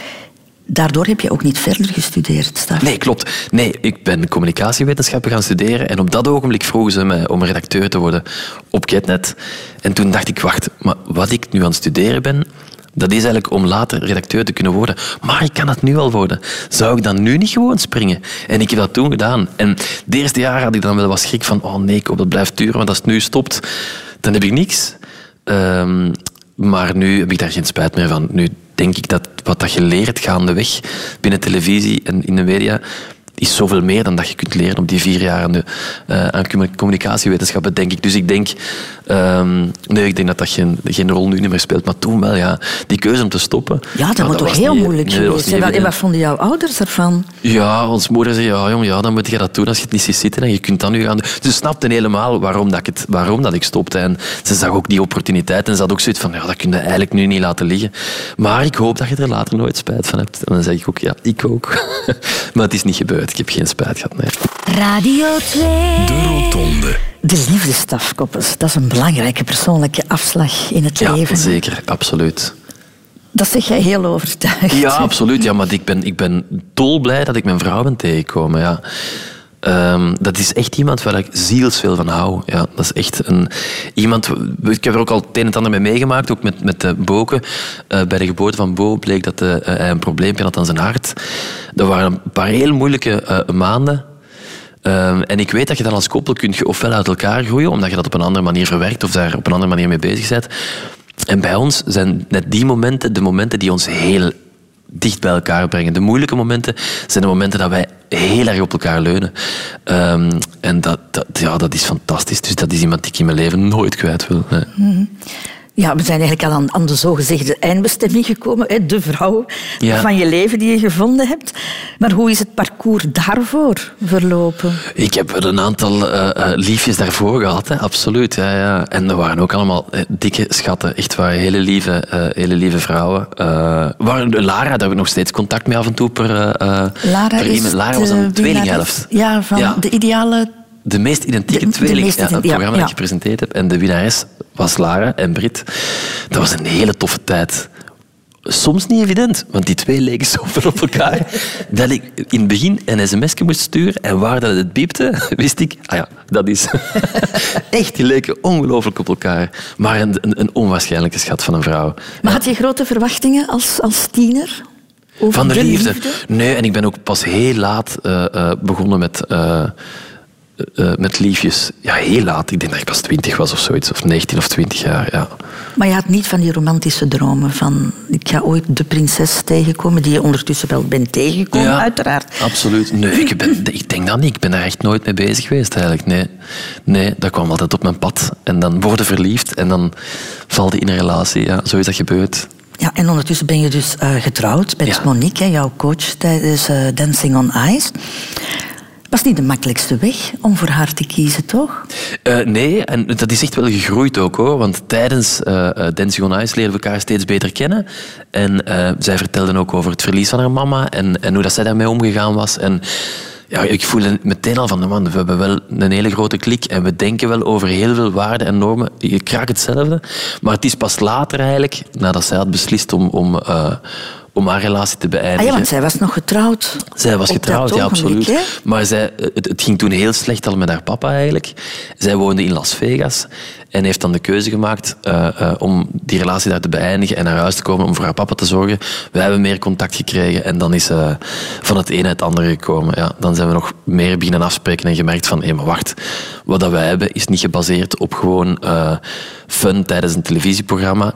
Daardoor heb je ook niet verder gestudeerd, Staf. Nee, klopt. Nee, ik ben communicatiewetenschappen gaan studeren en op dat ogenblik vroegen ze mij om redacteur te worden op Ketnet. En toen dacht ik, wacht, maar wat ik nu aan het studeren ben, dat is eigenlijk om later redacteur te kunnen worden. Maar ik kan dat nu al worden. Zou ik dan nu niet gewoon springen? En ik heb dat toen gedaan. En het eerste jaar had ik dan wel wat schrik van, oh nee, ik hoop dat blijft duren, want als het nu stopt, dan heb ik niks. Ehm, maar nu heb ik daar geen spijt meer van. Nu denk ik dat wat dat je leert gaandeweg binnen televisie en in de media is zoveel meer dan dat je kunt leren op die vier jaar aan, de, eh, aan commu- communicatiewetenschappen, denk ik. Dus ik denk, ehm, nee, ik denk dat dat geen, geen rol nu niet meer speelt. Maar toen wel, ja. Die keuze om te stoppen. Ja, dat nou, moet toch was heel niet- moeilijk nee, was geweest. En wat vonden jouw ouders ervan? Ja, ons moeder zei, ja, jong, ja, dan moet je dat doen als je het niet ziet zitten. En je kunt dat nu gaan doen. Ze snapte helemaal waarom, dat ik, het, waarom dat ik stopte. En ze zag ook die opportuniteit. En ze had ook zoiets van, ja, dat kun je eigenlijk nu niet laten liggen. Maar ik hoop dat je er later nooit spijt van hebt. En dan zeg ik ook, ja, ik ook. [LAUGHS] maar het is niet gebeurd. Ik heb geen spijt gehad, nee. Radio 2. De Rotonde. De liefdesstaf, Koppes. Dat is een belangrijke persoonlijke afslag in het Ja, leven. zeker. Absoluut. Dat zeg jij heel overtuigd. Ja, absoluut. Ja, maar ik ben, ik ben dolblij dat ik mijn vrouw ben tegengekomen. Ja. Ehm, dat is echt iemand waar ik zielsveel van hou. Ja, dat is echt een, iemand... Ik heb er ook al het een en ander mee meegemaakt, ook met, met de Boken. Eh, bij de geboorte van Bo bleek dat eh, hij een probleempje had aan zijn hart. Er waren een paar heel moeilijke eh, maanden. Ehm, en ik weet dat je dan als koppel kunt ofwel uit elkaar groeien, omdat je dat op een andere manier verwerkt of daar op een andere manier mee bezig bent. En bij ons zijn net die momenten de momenten die ons heel dicht bij elkaar brengen. De moeilijke momenten zijn de momenten dat wij heel erg op elkaar leunen. Ehm, en dat, dat, ja, dat is fantastisch. Dus dat is iemand die ik in mijn leven nooit kwijt wil. Nee. Ja, we zijn eigenlijk al aan, aan de zogezegde eindbestemming gekomen. Hè? De vrouw Ja. van je leven die je gevonden hebt. Maar hoe is het parcours daarvoor verlopen? Ik heb wel een aantal eh, eh, liefjes daarvoor gehad, hè. absoluut. Ja, ja. En er waren ook allemaal eh, dikke schatten. Echt waar, hele lieve, hele lieve vrouwen. Eh waar, Lara, daar heb ik nog steeds contact mee af en toe per, Lara, per is e-mail. Lara de was een tweelinghelft. Ja, van de ideale... De meest identieke De- de tweeling, ja, het programma ja. dat ik gepresenteerd heb. En de winnares was Lara en Brit. Dat was een hele toffe tijd. Soms niet evident, want die twee leken zoveel op elkaar [LAUGHS] dat ik in het begin een sms'je moest sturen en waar dat het piepte, [LAUGHS] wist ik, ah ja, dat is... [LAUGHS] Echt, die leken ongelooflijk op elkaar. Maar een, een, een onwaarschijnlijke schat van een vrouw. Maar had je grote verwachtingen als, als tiener? Over Van de, liefde. Nee, en ik ben ook pas heel laat eh, eh, begonnen met, eh, eh, met liefjes. Ja, heel laat. Ik denk dat ik pas 20 was of zoiets. Of 19 of 20 jaar, ja. Maar je had niet van die romantische dromen van... Ik ga ooit de prinses tegenkomen, die je ondertussen wel bent tegengekomen, ja, uiteraard. Absoluut. Nee, ik, ben, [LAUGHS] ik denk dat niet. Ik ben daar echt nooit mee bezig geweest eigenlijk. Nee, nee dat kwam altijd op mijn pad. En dan worden verliefd en dan valt je in een relatie. Ja, zo is dat gebeurd. Ja, en ondertussen ben je dus eh, getrouwd met Ja. Monique, hè, jouw coach tijdens eh, Dancing on Ice. Was niet de makkelijkste weg om voor haar te kiezen, toch? Eh, nee, en dat is echt wel gegroeid ook hoor. Want tijdens eh eh, Dancing on leren we elkaar steeds beter kennen. En zij vertelde ook over het verlies van haar mama en, en hoe dat zij daarmee omgegaan was. En ja, ik voelde meteen al van, man, we hebben wel een hele grote klik en we denken wel over heel veel waarden en normen. Je kraakt hetzelfde. Maar het is pas later eigenlijk, nadat zij had beslist om, om, om haar relatie te beëindigen. Ah ja, want zij was nog getrouwd. Zij was getrouwd, ja, absoluut. Maar zij, het, het ging toen heel slecht al met haar papa eigenlijk. Zij woonde in Las Vegas en heeft dan de keuze gemaakt eh, eh, om die relatie daar te beëindigen en naar huis te komen om voor haar papa te zorgen. Wij hebben meer contact gekregen en dan is ze van het een het andere gekomen. Ja, dan zijn we nog meer beginnen afspreken en gemerkt van, hé, maar wacht, wat dat wij hebben is niet gebaseerd op gewoon fun tijdens een televisieprogramma.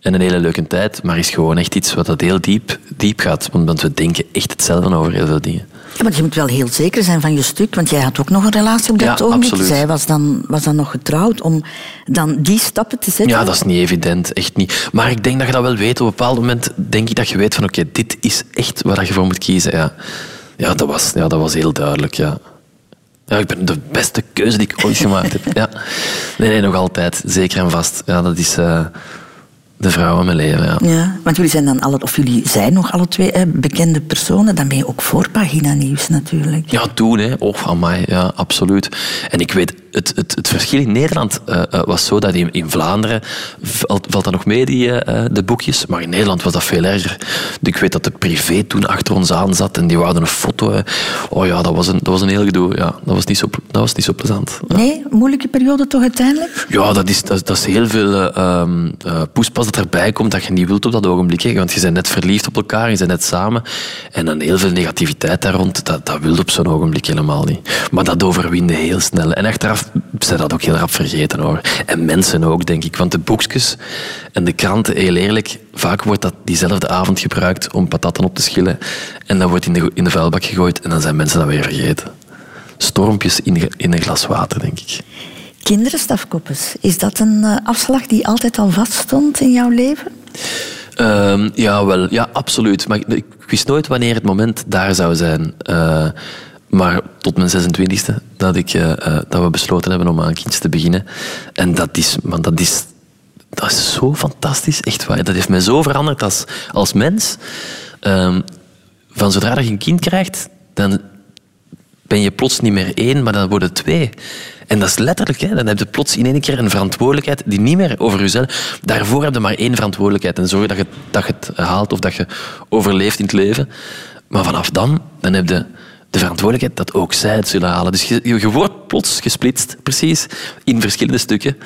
En een hele leuke tijd, maar is gewoon echt iets wat dat heel diep, diep gaat. Want want we denken echt hetzelfde over heel veel dingen. Ja, maar je moet wel heel zeker zijn van je stuk, want jij had ook nog een relatie op dat Ja, ogenblik. absoluut. Zij was dan, was dan nog getrouwd om dan die stappen te zetten. Ja, dat is niet evident, echt niet. Maar ik denk dat je dat wel weet. Op een bepaald moment denk ik dat je weet van oké, dit is echt waar je voor moet kiezen. Ja, ja, dat, was, ja dat was heel duidelijk, ja. Ja, ik ben de beste keuze die ik ooit gemaakt heb. Ja. Nee, nee, nog altijd. Zeker en vast. Ja, dat is eh, de vrouw van mijn leven, ja. Ja, want jullie zijn dan alle, of jullie zijn nog alle twee hè, bekende personen. Dan ben je ook voorpagina nieuws natuurlijk. Ja, toen, hè. Oh, amai, ja, absoluut. En ik weet, het, het, het verschil in Nederland eh, eh, was zo dat in, in Vlaanderen valt, valt dat nog mee, die, eh, de boekjes. Maar in Nederland was dat veel erger. Ik weet dat de privé toen achter ons aan zat en die wouden een foto. Oh ja, dat was een, dat was een heel gedoe. Ja, dat, was niet zo, dat was niet zo plezant. Nee, moeilijke periode toch uiteindelijk? Ja, dat is, dat, dat is heel veel eh, ehm, eh, poespas dat erbij komt dat je niet wilt op dat ogenblik. Hè. Want je bent net verliefd op elkaar, je bent net samen. En dan heel veel negativiteit daar rond, dat, dat wil op zo'n ogenblik helemaal niet. Maar dat overwinde heel snel. En achteraf zijn dat ook heel rap vergeten hoor. En mensen ook, denk ik. Want de boekjes en de kranten, heel eerlijk, vaak wordt dat diezelfde avond gebruikt om patatten op te schillen. En dat wordt in de, in de vuilbak gegooid en dan zijn mensen dat weer vergeten. Stormpjes in, in een glas water, denk ik. Kinderen, stafkoppes. Is dat een eh, afslag die altijd al vaststond in jouw leven? Ehm, ja, wel. Ja, absoluut. Maar ik, ik wist nooit wanneer het moment daar zou zijn. Eh, maar tot mijn 26e dat, ik, eh, eh, dat we besloten hebben om aan kindjes te beginnen. En dat is, man, dat is, dat is zo fantastisch. Echt waar. Dat heeft mij zo veranderd als, als mens. Ehm, van zodra je een kind krijgt, dan ben je plots niet meer één, maar dan worden twee. En dat is letterlijk, hè? dan heb je plots in één keer een verantwoordelijkheid die niet meer over jezelf... Daarvoor heb je maar één verantwoordelijkheid en zorgen dat je, dat je het haalt of dat je overleeft in het leven. Maar vanaf dan, dan heb je de verantwoordelijkheid dat ook zij het zullen halen. Dus je, je wordt plots gesplitst, precies, in verschillende stukken.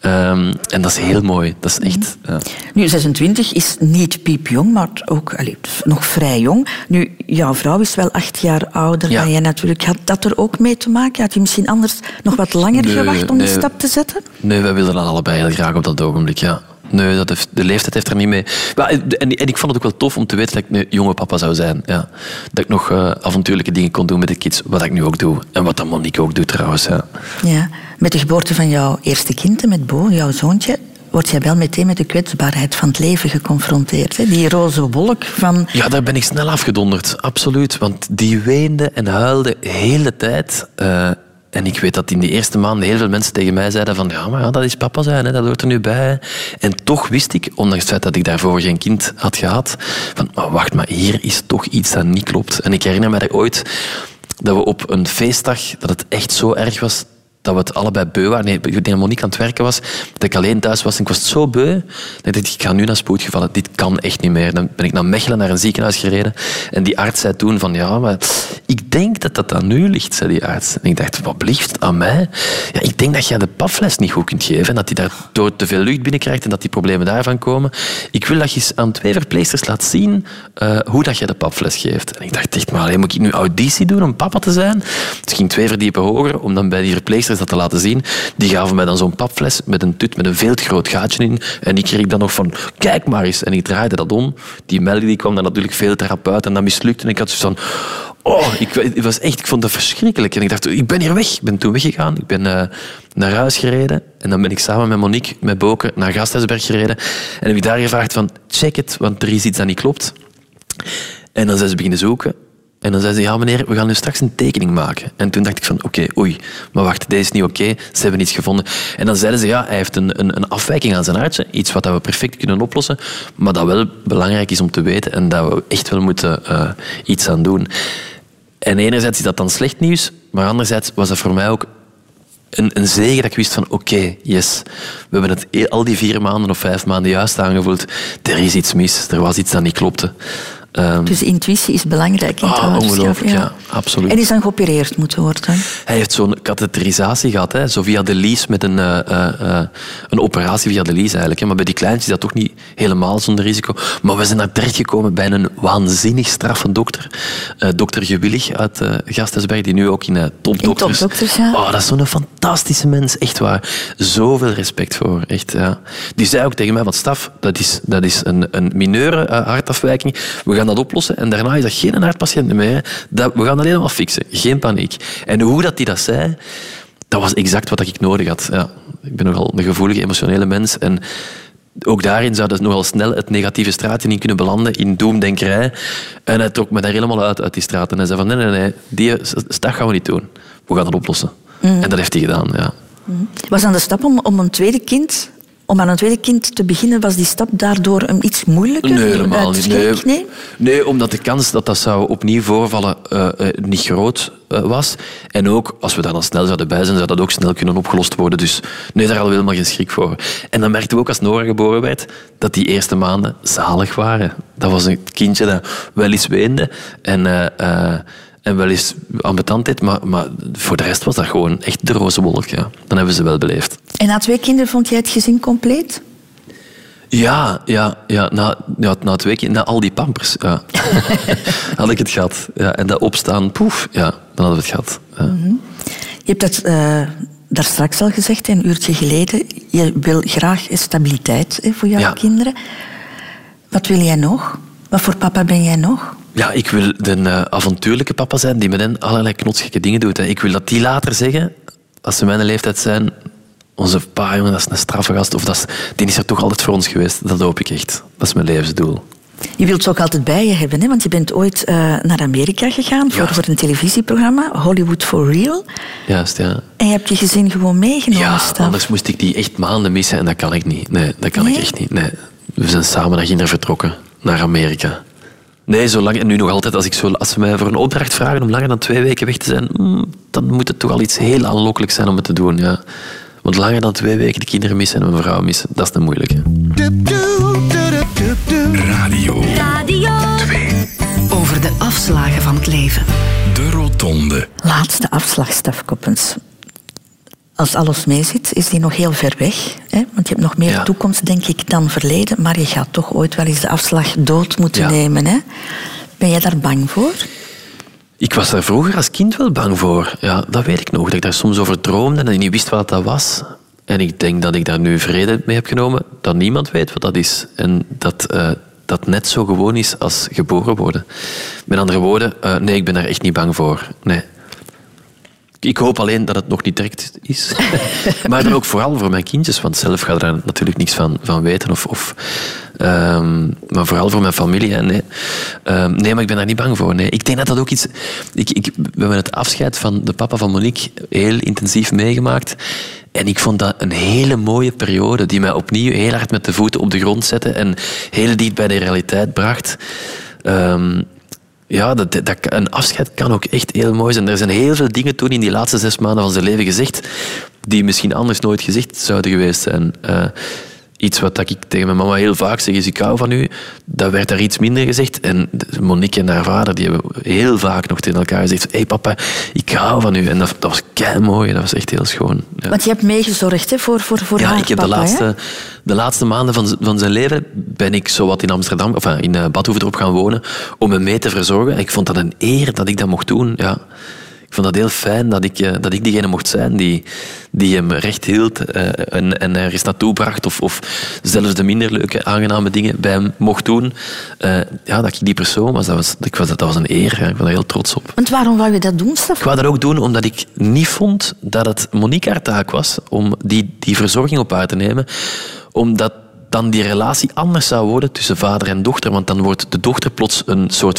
Ehm, en dat is heel mooi. Dat is echt... ja. Nu, 26 is niet piepjong, maar ook allee, nog vrij jong. Nu, jouw vrouw is wel acht jaar ouder Ja. dan jij natuurlijk. Had dat er ook mee te maken? Had je misschien anders nog wat langer Nee, gewacht om die stap te zetten? Nee, wij wilden dat allebei heel graag op dat ogenblik, ja. Nee, dat heeft, de leeftijd heeft er niet mee. Maar, en, en ik vond het ook wel tof om te weten dat ik een jonge papa zou zijn. Ja. Dat ik nog eh, avontuurlijke dingen kon doen met de kids, wat ik nu ook doe. En wat dan Monique ook doet trouwens. Ja. Ja. Met de geboorte van jouw eerste kind, met Bo, jouw zoontje, word jij wel meteen met de kwetsbaarheid van het leven geconfronteerd. Hè? Die roze wolk van... Ja, daar ben ik snel afgedonderd, absoluut. Want die weende en huilde de hele tijd. Eh, en ik weet dat in de eerste maanden heel veel mensen tegen mij zeiden van ja, maar ja, dat is papa zijn, hè, dat hoort er nu bij. En toch wist ik, ondanks het feit dat ik daarvoor geen kind had gehad, van wacht, maar hier is toch iets dat niet klopt. En ik herinner me dat ooit dat we op een feestdag, dat het echt zo erg was, dat we het allebei beu waren. Nee, ik denk Monique aan het werken was, dat ik alleen thuis was en ik was zo beu. Dat ik ik ga nu naar spoedgevallen. Dit kan echt niet meer. Dan ben ik naar Mechelen, naar een ziekenhuis gereden. En die arts zei toen van, ja, maar ik denk dat dat aan nu ligt, zei die arts. En ik dacht, wat blieft aan mij? Ja, ik denk dat jij de papfles niet goed kunt geven en dat hij daardoor te veel lucht binnenkrijgt en dat die problemen daarvan komen. Ik wil dat je eens aan twee verpleegsters laat zien uh, hoe dat je de papfles geeft. En ik dacht echt, maar moet ik nu auditie doen om papa te zijn? Het ging twee verdiepen hoger om dan bij die verpleegsters dat te laten zien. Die gaven mij dan zo'n papfles met een tut met een veel te groot gaatje in. En ik kreeg dan nog van, kijk maar eens. En ik draaide dat om. Die melk die kwam dan natuurlijk veel te rap uit en dat mislukte. En ik had zo van... Oh, ik, het was echt, ik vond dat verschrikkelijk. En ik dacht, ik ben hier weg. Ik ben toen weggegaan. Ik ben uh, naar huis gereden. En dan ben ik samen met Monique, met Boken, naar Gasthuisberg gereden. En heb ik daar gevraagd van, check het, want er is iets dat niet klopt. En dan zijn ze beginnen zoeken. En dan zei ze, ja meneer, we gaan nu straks een tekening maken. En toen dacht ik van, oké, oei, maar wacht, deze is niet oké, ze hebben iets gevonden. En dan zeiden ze, ja, hij heeft een, een, een afwijking aan zijn hartje, iets wat we perfect kunnen oplossen, maar dat wel belangrijk is om te weten en dat we echt wel moeten uh, iets aan doen. En enerzijds is dat dan slecht nieuws, maar anderzijds was dat voor mij ook een, een zegen dat ik wist van oké, yes, we hebben het e- al die vier maanden of vijf maanden juist aangevoeld. Er is iets mis, er was iets dat niet klopte. Um, dus intuïtie is belangrijk in het ah, Ongelooflijk, ja. ja. absoluut. En is dan geopereerd moeten worden? Hij heeft zo'n katheterisatie gehad, hè, zo via de lies met een, uh, uh, een operatie via de lies eigenlijk. Hè. Maar bij die kleintjes is dat toch niet helemaal zonder risico. Maar we zijn daar terechtgekomen bij een waanzinnig straffe dokter. Uh, dokter Gewillig uit Gasthuisberg, die nu ook in uh, Topdokters... In Topdokters, ja. Oh, dat is zo'n fantastische mens, echt waar. Zoveel respect voor, echt, ja. Die zei ook tegen mij, van staf, dat is, dat is een, een mineure hartafwijking. We gaan dat oplossen en daarna is dat geen hartpatiënt meer. Dat, we gaan dat helemaal fixen. Geen paniek. En hoe dat hij dat zei, dat was exact wat ik nodig had. Ja, ik ben nogal een gevoelige, emotionele mens. En ook daarin zou dat nogal snel het negatieve straatje in kunnen belanden, in doemdenkerij. En hij trok me daar helemaal uit, uit die straat. En hij zei van, nee, nee, nee, die stap gaan we niet doen. We gaan dat oplossen. Mm. En dat heeft hij gedaan, ja. Mm. Was dan de stap om, om een tweede kind om aan een tweede kind te beginnen, was die stap daardoor een iets moeilijker? Nee, helemaal niet. Nee. nee. Nee? omdat de kans dat dat zou opnieuw voorvallen uh, uh, niet groot uh, was. En ook, als we daar dan snel zouden bij zijn, zou dat ook snel kunnen opgelost worden. Dus nee, daar hadden we helemaal geen schrik voor. En dan merkten we ook als Nora geboren werd, dat die eerste maanden zalig waren. Dat was een kindje dat wel eens weende. En en wel eens maar, maar voor de rest was dat gewoon echt de roze wolk. Ja. Dan hebben ze wel beleefd. En na twee kinderen vond jij het gezin compleet? Ja, ja, ja, na, ja, na twee keer, na al die pampers, ja. [LAUGHS] had ik het gehad. Ja, en dat opstaan, poef, ja, dan hadden we het gehad. Ja. Mm -hmm. Je hebt dat uh, daar straks al gezegd, een uurtje geleden. Je wil graag stabiliteit hè, voor jouw ja. kinderen. Wat wil jij nog? Wat voor papa ben jij nog? Ja, ik wil de uh, avontuurlijke papa zijn die met hen allerlei knotsgekke dingen doet. Ik wil dat die later zeggen, als ze mijn leeftijd zijn, onze pa, jongen, dat is een straffe gast. Of dat is, die is er toch altijd voor ons geweest. Dat hoop ik echt. Dat is mijn levensdoel. Je wilt ze ook altijd bij je hebben, hè? want je bent ooit uh, naar Amerika gegaan voor, voor een televisieprogramma, Hollywood for Real. Juist, ja. En je hebt je gezin gewoon meegenomen, Ja, anders moest ik die echt maanden missen en dat kan ik niet. Nee, dat kan nee? ik echt niet. Nee. We zijn samen naar Ginder vertrokken, naar Amerika. Nee, zolang, en nu nog altijd, als, ik zo, als ze mij voor een opdracht vragen om langer dan twee weken weg te zijn, mm, dan moet het toch al iets heel aanlokkelijk zijn om het te doen. Ja. Want langer dan twee weken de kinderen missen en mijn vrouw missen, dat is de moeilijke. Radio. Radio 2. Over de afslagen van het leven. De rotonde. Laatste afslag, Stef Koppens. Als alles meezit, is die nog heel ver weg. Hè? Want je hebt nog meer Ja. toekomst, denk ik, dan verleden. Maar je gaat toch ooit wel eens de afslag dood moeten Ja. nemen. Hè? Ben jij daar bang voor? Ik was daar vroeger als kind wel bang voor. Ja, dat weet ik nog. Dat ik daar soms over droomde en niet wist wat dat was. En ik denk dat ik daar nu vrede mee heb genomen. Dat niemand weet wat dat is. En dat eh, dat net zo gewoon is als geboren worden. Met andere woorden, eh, nee, ik ben daar echt niet bang voor. Nee. Ik hoop alleen dat het nog niet direct is. [LAUGHS] maar dan ook vooral voor mijn kindjes, want zelf ga ik daar natuurlijk niks van, van weten. Of, of, ehm, maar vooral voor mijn familie. hè, Nee. Ehm, nee, maar ik ben daar niet bang voor. Nee. Ik denk dat dat ook iets... Ik, ik, we hebben het afscheid van de papa van Monique heel intensief meegemaakt. En ik vond dat een hele mooie periode die mij opnieuw heel hard met de voeten op de grond zette en heel dicht bij de realiteit bracht. Ehm, ja, dat, dat, een afscheid kan ook echt heel mooi zijn. Er zijn heel veel dingen toen in die laatste zes maanden van zijn leven gezegd die misschien anders nooit gezegd zouden geweest zijn. Eh, iets wat ik tegen mijn mama heel vaak zeg is ik hou van u. Dat werd daar iets minder gezegd. En Monique en haar vader die hebben heel vaak nog tegen elkaar gezegd hé hey papa, ik hou van u. En dat, dat was kei mooi. Dat was echt heel schoon. Ja. Want je hebt meegezorgd hè, voor, voor, voor Ja, haar ik heb papa, de, hè? laatste, de laatste maanden van, van zijn leven ben ik zowat in Amsterdam, of in uh, Badhoevedorp gaan wonen, om hem mee te verzorgen. En ik vond dat een eer dat ik dat mocht doen. Ja. Ik vond dat heel fijn dat ik, eh, dat ik diegene mocht zijn die, die hem recht hield eh, en, en ergens naartoe bracht. Of, of zelfs de minder leuke, aangename dingen bij hem mocht doen. Eh, ja, dat ik die persoon was, dat was, ik was, dat was een eer. Ik ben daar heel trots op. Want waarom wou je dat doen, Staf? Ik wou dat ook doen omdat ik niet vond dat het Monique haar taak was om die, die verzorging op haar te nemen. Omdat dan die relatie anders zou worden tussen vader en dochter. Want dan wordt de dochter plots een soort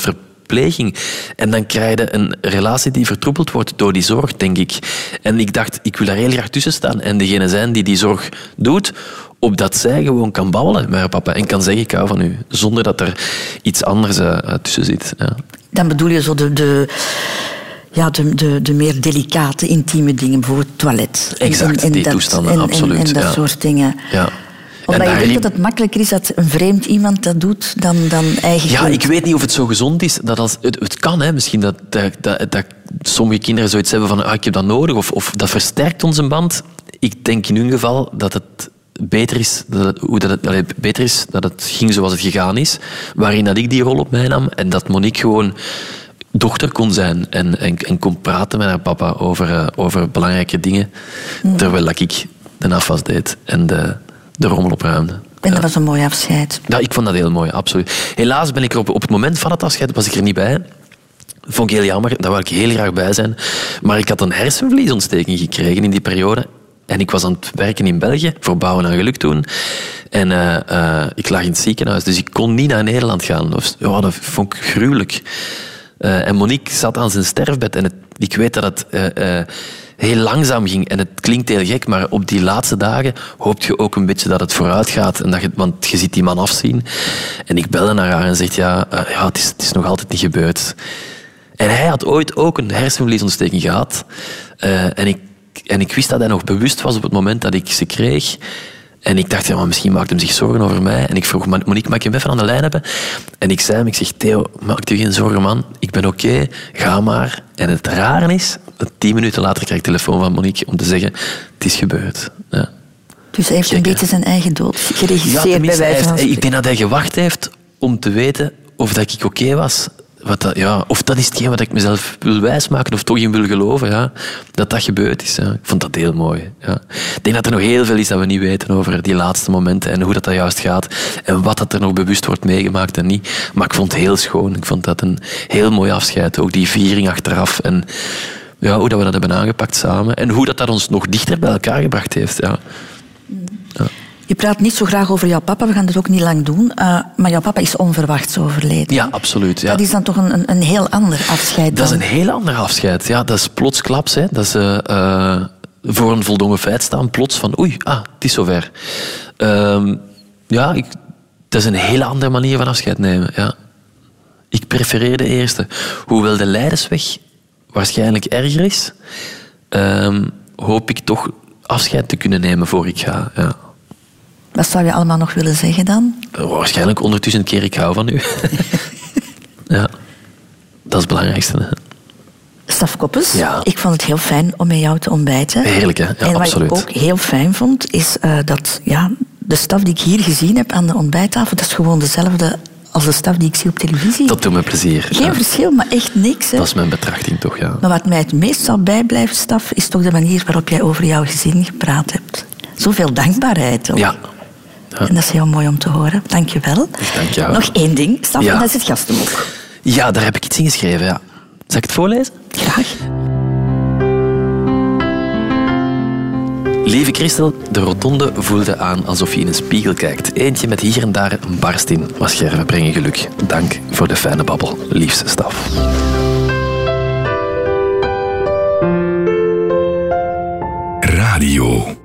verpleging. En dan krijg je een relatie die vertroebeld wordt door die zorg, denk ik. En ik dacht, ik wil daar heel graag tussen staan en degene zijn die die zorg doet, opdat zij gewoon kan babbelen met haar papa en kan zeggen, ik hou van u. Zonder dat er iets anders eh, tussen zit. Ja. Dan bedoel je zo de, de, ja, de, de, de meer delicate, intieme dingen, bijvoorbeeld het toilet. Exact, en, en die dat, toestanden, en, en- absoluut, En, dat ja. soort dingen. Ja. Omdat En je denkt dat het makkelijker is dat een vreemd iemand dat doet dan, dan eigen Ja, kind. ik weet niet of het zo gezond is. Dat als, het, het kan, hè, misschien dat, dat, dat, dat sommige kinderen zoiets hebben van ah, ik heb dat nodig, of, of dat versterkt onze band. Ik denk in hun geval dat het beter is dat het, hoe dat het, beter is dat het ging zoals het gegaan is, waarin dat ik die rol op mij nam en dat Monique gewoon dochter kon zijn en, en, en kon praten met haar papa over, eh, over belangrijke dingen, terwijl dat ik de afwas deed en de, de rommel opruimde. En dat was een mooi afscheid. Ja, ik vond dat heel mooi, absoluut. Helaas ben ik er op, op het moment van het afscheid was ik er niet bij. Vond ik heel jammer, daar wou ik heel graag bij zijn. Maar ik had een hersenvliesontsteking gekregen in die periode. En ik was aan het werken in België, voor Bouwen aan Geluk toen. En eh, eh, ik lag in het ziekenhuis, dus ik kon niet naar Nederland gaan. Ja, dat vond ik gruwelijk. Eh, en Monique zat aan zijn sterfbed en het, ik weet dat het heel langzaam ging. En het klinkt heel gek, maar op die laatste dagen hoop je ook een beetje dat het vooruit gaat. En dat je, want je ziet die man afzien. En ik belde naar haar en zegt, ja, eh, ja het, is, het is nog altijd niet gebeurd. En hij had ooit ook een hersenvliesontsteking gehad. Eh, en, ik, en ik wist dat hij nog bewust was op het moment dat ik ze kreeg. En ik dacht, ja, misschien maakt hem zich zorgen over mij. En ik vroeg, "Ma- Monique, mag ik hem even aan de lijn hebben? En ik zei hem, ik zeg, Theo, maak je geen zorgen, man. Ik ben oké, ga maar. En het rare is, tien minuten later krijg ik telefoon van Monique om te zeggen, het is gebeurd. Ja. Dus hij heeft een beetje zijn eigen dood geregisseerd bij wijze van heeft- ik denk dat hij gewacht heeft om te weten of dat ik oké was. Wat dat, ja, of dat is hetgeen wat ik mezelf wil wijsmaken of toch in wil geloven. Ja, dat dat gebeurd is. Ja. Ik vond dat heel mooi. Ja. Ik denk dat er nog heel veel is dat we niet weten over die laatste momenten en hoe dat, dat juist gaat. En wat dat er nog bewust wordt meegemaakt en niet. Maar ik vond het heel schoon. Ik vond dat een heel mooi afscheid. Ook die viering achteraf. En ja, hoe dat we dat hebben aangepakt samen. En hoe dat, dat ons nog dichter bij elkaar gebracht heeft. Ja. Je praat niet zo graag over jouw papa, we gaan dat ook niet lang doen. eh, maar jouw papa is onverwachts overleden. ja, absoluut. Ja. Dat is dan toch een, een, een heel ander afscheid Dat is dan. een heel ander afscheid. Ja, dat is plotsklaps. Hè. Dat is eh, eh, voor een voldongen feit staan. Plots van, oei, ah, het is zover. Ehm, ja, ik, dat is een hele andere manier van afscheid nemen. Ja. Ik prefereer de eerste. Hoewel de Leidersweg waarschijnlijk erger is, ehm, hoop ik toch afscheid te kunnen nemen voor ik ga. Ja. Wat zou je allemaal nog willen zeggen dan? Waarschijnlijk ondertussen een keer ik hou van u. [LAUGHS] ja, dat is het belangrijkste. Hè. Staf Koppes, Ja. ik vond het heel fijn om met jou te ontbijten. Heerlijk, hè? Ja, en wat absoluut. ik ook heel fijn vond, is eh, dat ja, de staf die ik hier gezien heb aan de ontbijttafel, dat is gewoon dezelfde als de staf die ik zie op televisie. Dat doet me plezier. Geen Ja. verschil, maar echt niks. Hè. Dat is mijn betrachting toch, ja. Maar wat mij het meest zal bijblijven, Staf, is toch de manier waarop jij over jouw gezin gepraat hebt. Zoveel dankbaarheid ook. Ja. En dat is heel mooi om te horen. Dank je wel. dank jou. Nog één ding, Staf, Ja. en dat is het gastenboek. Ja, daar heb ik iets in geschreven, ja. Zal ik het voorlezen? Graag. Lieve Christel, de rotonde voelde aan alsof je in een spiegel kijkt. Eentje met hier en daar een barst in. Was scherven brengen geluk. Dank voor de fijne babbel, liefste staf. Radio